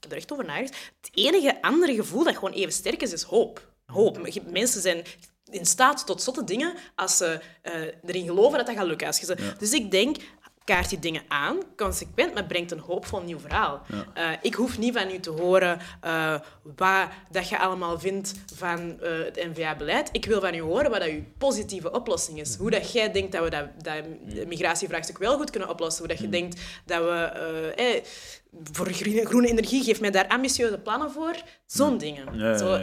[SPEAKER 2] heb er echt over nagedacht. Het enige andere gevoel dat gewoon even sterk is, is hoop. Hoop. Je- Mensen zijn in staat tot zotte dingen als ze eh, erin geloven dat dat gaat lukken. Als je ze... Dus ik denk, kaart die dingen aan, consequent, maar brengt een hoopvol nieuw verhaal. Eh, ik hoef niet van u te horen eh, wat dat je allemaal vindt van eh, het NVA-beleid. Ik wil van u horen wat dat uw positieve oplossing is. Hoe dat jij denkt dat we dat, dat migratievraagstuk wel goed kunnen oplossen. Hoe dat je denkt dat we... voor groene, groene energie, geef mij daar ambitieuze plannen voor. Zo'n dingen.
[SPEAKER 4] Ja, ja,
[SPEAKER 2] Zo,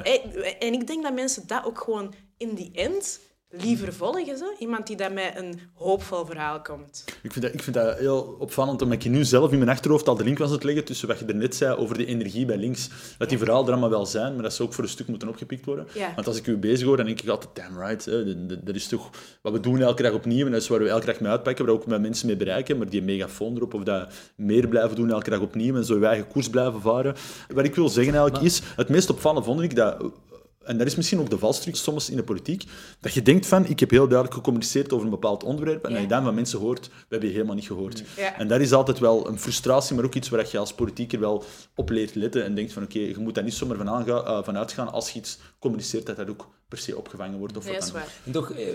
[SPEAKER 2] en ik denk dat mensen dat ook gewoon in die end liever volgen. Zo. Iemand die dat met een hoopvol verhaal komt.
[SPEAKER 4] Ik vind, dat, ik vind dat heel opvallend, omdat ik nu zelf in mijn achterhoofd al de link was aan het leggen tussen wat je er net zei over de energie bij links. Dat die verhalen er allemaal wel zijn, maar dat ze ook voor een stuk moeten opgepikt worden.
[SPEAKER 2] Ja.
[SPEAKER 4] Want als ik u bezig hoor, dan denk ik altijd, damn right, hè, dat- dat- dat is toch wat we doen elke dag opnieuw en dat is waar we elke dag mee uitpakken, waar we ook met mensen mee bereiken, maar die megafoon erop of dat meer blijven doen elke dag opnieuw en zo je eigen koers blijven varen. Wat ik wil zeggen eigenlijk is, het meest opvallende vond ik dat en dat is misschien ook de valstrik soms in de politiek, dat je denkt van, ik heb heel duidelijk gecommuniceerd over een bepaald onderwerp, en
[SPEAKER 2] Ja.
[SPEAKER 4] dat je dan van mensen hoort, we hebben je helemaal niet gehoord.
[SPEAKER 2] Ja.
[SPEAKER 4] En dat is altijd wel een frustratie, maar ook iets waar je als politieker wel op leert letten en denkt van, oké, je moet daar niet zomaar van, aanga, eh, van uitgaan als je iets communiceert, dat dat ook per se opgevangen wordt. Of
[SPEAKER 2] Nee,
[SPEAKER 4] wat dan.
[SPEAKER 3] En toch, eh,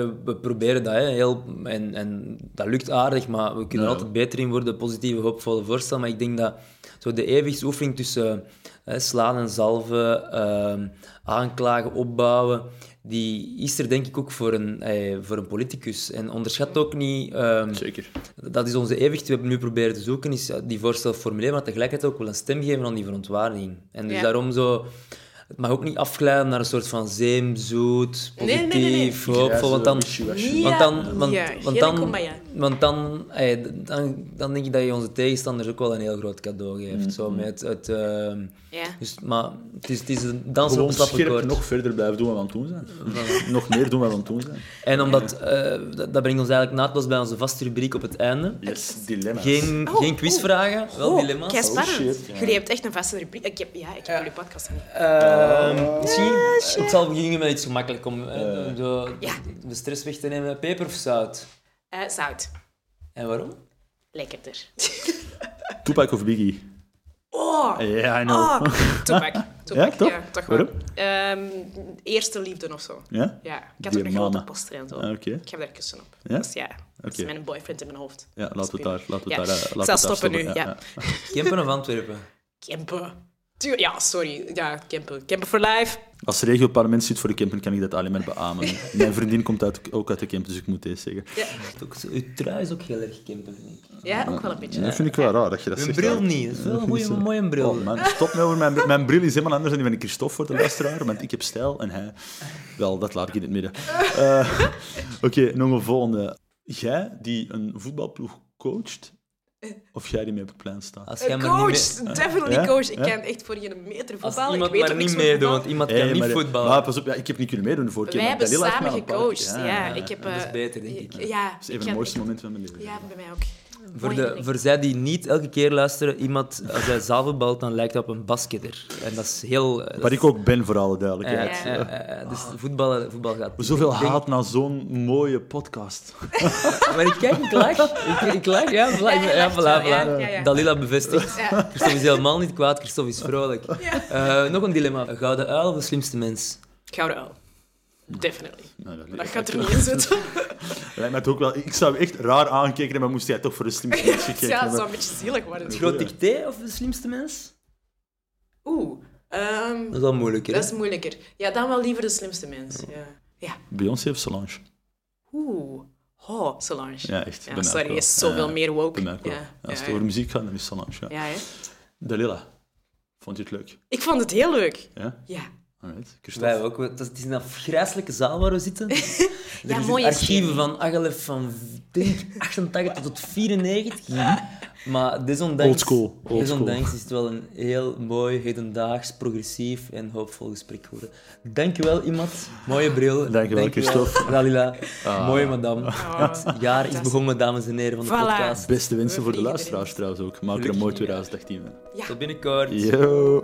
[SPEAKER 3] eh, we proberen dat, hè, heel, en, en dat lukt aardig, maar we kunnen er
[SPEAKER 4] Ja.
[SPEAKER 3] altijd beter in worden, positieve, hoopvolle voorstel. Maar ik denk dat zo de evenwichtsoefening tussen eh, slaan en zalven, ehm, aanklagen, opbouwen, die is er denk ik ook voor een, eh, voor een politicus. En onderschat ook niet... ehm,
[SPEAKER 4] Zeker.
[SPEAKER 3] dat is onze evenwicht. We hebben nu proberen te zoeken, is ja, die voorstel formuleren, maar tegelijkertijd ook wel een stem geven aan die verontwaardiging. En dus
[SPEAKER 2] Ja.
[SPEAKER 3] daarom zo... Het mag ook niet afglijden naar een soort van zeemzoet, positief,
[SPEAKER 2] nee, nee, nee.
[SPEAKER 3] hoopvol. Want dan, want dan, want,
[SPEAKER 2] Ja,
[SPEAKER 3] want
[SPEAKER 2] geen
[SPEAKER 3] dan. Want dan, eh, dan, dan denk ik dat je onze tegenstanders ook wel een heel groot cadeau geeft. Zo met het, ehm,
[SPEAKER 2] Ja.
[SPEAKER 3] dus, maar het is, het is een dans op
[SPEAKER 4] Gewoon
[SPEAKER 3] een stappenkoord.
[SPEAKER 4] nog verder blijven doen wat we aan het doen zijn. nog meer doen wat we aan het doen zijn.
[SPEAKER 3] En omdat, eh, dat, dat brengt ons eigenlijk naadloos bij onze vaste rubriek op het einde.
[SPEAKER 4] Yes, dilemma's.
[SPEAKER 3] Geen,
[SPEAKER 2] Oh,
[SPEAKER 3] geen quizvragen, wel
[SPEAKER 2] Oh,
[SPEAKER 3] dilemma's.
[SPEAKER 2] kei spannend.
[SPEAKER 4] shit, ja.
[SPEAKER 2] Jullie hebben echt een vaste rubriek. Ik heb, ja, ik heb jullie podcast niet.
[SPEAKER 3] Ehm, misschien, het zal beginnen met iets gemakkelijk om, eh, zo
[SPEAKER 2] Ja.
[SPEAKER 3] de stress weg te nemen. Peper of zout?
[SPEAKER 2] Eh, zout.
[SPEAKER 3] En waarom?
[SPEAKER 2] Lekkerder.
[SPEAKER 4] Tupac of Biggie?
[SPEAKER 2] Oh,
[SPEAKER 4] Ja, I know.
[SPEAKER 2] oh. Toepak. Toepak,
[SPEAKER 4] toch?
[SPEAKER 2] Ja, toch wel.
[SPEAKER 4] Waarom?
[SPEAKER 2] Ehm, eerste liefde of zo.
[SPEAKER 4] Ja?
[SPEAKER 2] Ja, ik had
[SPEAKER 4] Die
[SPEAKER 2] ook een grote poster en zo.
[SPEAKER 4] Ah, Oké.
[SPEAKER 2] Ik heb daar kussen op.
[SPEAKER 4] Ja?
[SPEAKER 2] Dus ja, dat is mijn boyfriend in mijn hoofd.
[SPEAKER 4] Ja, laten we het daar, laten we
[SPEAKER 2] Ja.
[SPEAKER 4] het daar, eh,
[SPEAKER 2] Ik
[SPEAKER 4] laten
[SPEAKER 2] zal
[SPEAKER 4] we daar
[SPEAKER 2] stoppen nu, ja.
[SPEAKER 3] Kempen of Antwerpen?
[SPEAKER 2] Kempen. Tuur- Ja, sorry. Ja, campen. Campen for life.
[SPEAKER 4] Als regioparlement zit voor de campen, kan ik dat alleen maar beamen. Mijn vriendin komt uit, ook uit de camp, dus ik moet deze zeggen.
[SPEAKER 2] Ja,
[SPEAKER 3] Ook Uw trui is ook heel erg camper, vind ik.
[SPEAKER 2] ja ook wel een beetje.
[SPEAKER 4] Dat vind ik wel raar dat je dat zegt.
[SPEAKER 3] bril
[SPEAKER 4] hè.
[SPEAKER 3] niet. Dat is wel een goeie, mooie bril.
[SPEAKER 4] Oh man, stop me over mijn, mijn bril is helemaal anders dan die van Christophe voor de luisteraar, want ik heb stijl en hij... Wel, dat laat ik in het midden. Eh, Oké, nog een volgende. Jij die een voetbalploeg coacht, of jij die mee op het plein staat?
[SPEAKER 3] Als jij
[SPEAKER 2] Een
[SPEAKER 3] maar niet
[SPEAKER 2] coach,
[SPEAKER 3] mee-
[SPEAKER 2] definitely
[SPEAKER 4] Ja?
[SPEAKER 2] coach. Ik
[SPEAKER 4] Ja?
[SPEAKER 2] kan echt voor geen meter
[SPEAKER 3] Als
[SPEAKER 2] voetballen.
[SPEAKER 3] iemand
[SPEAKER 2] ik weet
[SPEAKER 3] maar niet
[SPEAKER 2] voetbal.
[SPEAKER 3] want iemand
[SPEAKER 4] Hey,
[SPEAKER 3] kan niet
[SPEAKER 4] maar,
[SPEAKER 3] voetballen.
[SPEAKER 4] Maar pas op, ja, ik heb niet kunnen meedoen de vorige keer.
[SPEAKER 2] Wij
[SPEAKER 4] maar
[SPEAKER 2] hebben samen
[SPEAKER 4] een
[SPEAKER 2] gecoacht. Ja, ik heb...
[SPEAKER 3] dat is
[SPEAKER 2] eh,
[SPEAKER 3] beter, denk ik.
[SPEAKER 2] Ja,
[SPEAKER 4] Dat is even het mooiste moment van mijn leven.
[SPEAKER 2] Ja, bij mij ook.
[SPEAKER 3] Voor, de, voor zij die niet elke keer luisteren, iemand, als hij zaalvoetbalt, dan lijkt hij op een basketter. En dat is heel... dat
[SPEAKER 4] Waar
[SPEAKER 3] is-
[SPEAKER 4] ik ook ben, voor alle
[SPEAKER 3] eh,
[SPEAKER 4] duidelijkheid.
[SPEAKER 3] eh, eh, eh, dus voetbal, voetbal gaat...
[SPEAKER 4] Zoveel
[SPEAKER 3] denk-
[SPEAKER 4] haat naar zo'n mooie podcast.
[SPEAKER 3] Maar ik kijk, ik lach. Ik, ik lach, ja. Voilà,
[SPEAKER 2] Ja,
[SPEAKER 3] ja, voilà,
[SPEAKER 2] ja, ja.
[SPEAKER 3] Dalila bevestigt.
[SPEAKER 2] Ja.
[SPEAKER 3] Christophe is helemaal niet kwaad, Christophe is vrolijk. Eh, nog een dilemma. Gouden uil of de slimste mens?
[SPEAKER 2] Gouden uil. Definitely.
[SPEAKER 4] Dat,
[SPEAKER 2] Dat gaat er niet in zitten.
[SPEAKER 4] lijkt me het ook wel. Ik zou echt raar aangekeken hebben, maar moest jij toch voor de slimste mensen gekeken
[SPEAKER 2] Ja, het
[SPEAKER 4] hebben.
[SPEAKER 2] zou een beetje zielig worden.
[SPEAKER 3] Groot dicté of de slimste mens?
[SPEAKER 2] Oeh. ehm,
[SPEAKER 3] Dat is wel moeilijker.
[SPEAKER 2] dat is moeilijker. Ja, dan wel liever de slimste mens. Ja. ja.
[SPEAKER 4] Beyoncé of Solange?
[SPEAKER 2] Oeh. Oh, Solange.
[SPEAKER 4] Ja, echt.
[SPEAKER 2] Ja, sorry,
[SPEAKER 4] wel.
[SPEAKER 2] is zoveel
[SPEAKER 4] Ja,
[SPEAKER 2] meer woke. Ja,
[SPEAKER 4] Als het
[SPEAKER 2] ja,
[SPEAKER 4] over muziek gaat, dan is Solange. Ja.
[SPEAKER 2] ja, hè.
[SPEAKER 4] Dalila, vond je het leuk?
[SPEAKER 2] Ik vond het heel leuk.
[SPEAKER 4] Ja?
[SPEAKER 2] Ja.
[SPEAKER 4] Alright. Christophe?
[SPEAKER 3] Wij ook. Het is- een afgrijzelijke zaal waar we zitten. Er
[SPEAKER 2] Ja, mooie
[SPEAKER 3] archieven van Agalef van denk, 88 tot 94. Maar desondanks,
[SPEAKER 4] Old school, old school.
[SPEAKER 3] desondanks is het wel een heel mooi, hedendaags, progressief en hoopvol gesprek geworden. Dankjewel, iemand. Mooie bril.
[SPEAKER 4] Dankjewel, Christophe. Ah.
[SPEAKER 3] Dalila. Mooie madame.
[SPEAKER 2] Oh,
[SPEAKER 3] Het jaar is begonnen, dames en heren van de
[SPEAKER 2] Voilà.
[SPEAKER 3] podcast.
[SPEAKER 4] Beste wensen
[SPEAKER 2] We
[SPEAKER 4] voor de luisteraars trouwens ook. Maak er een mooi
[SPEAKER 3] nieuwjaar.
[SPEAKER 4] 2018 van.
[SPEAKER 2] Ja.
[SPEAKER 3] Tot binnenkort.
[SPEAKER 4] Yo.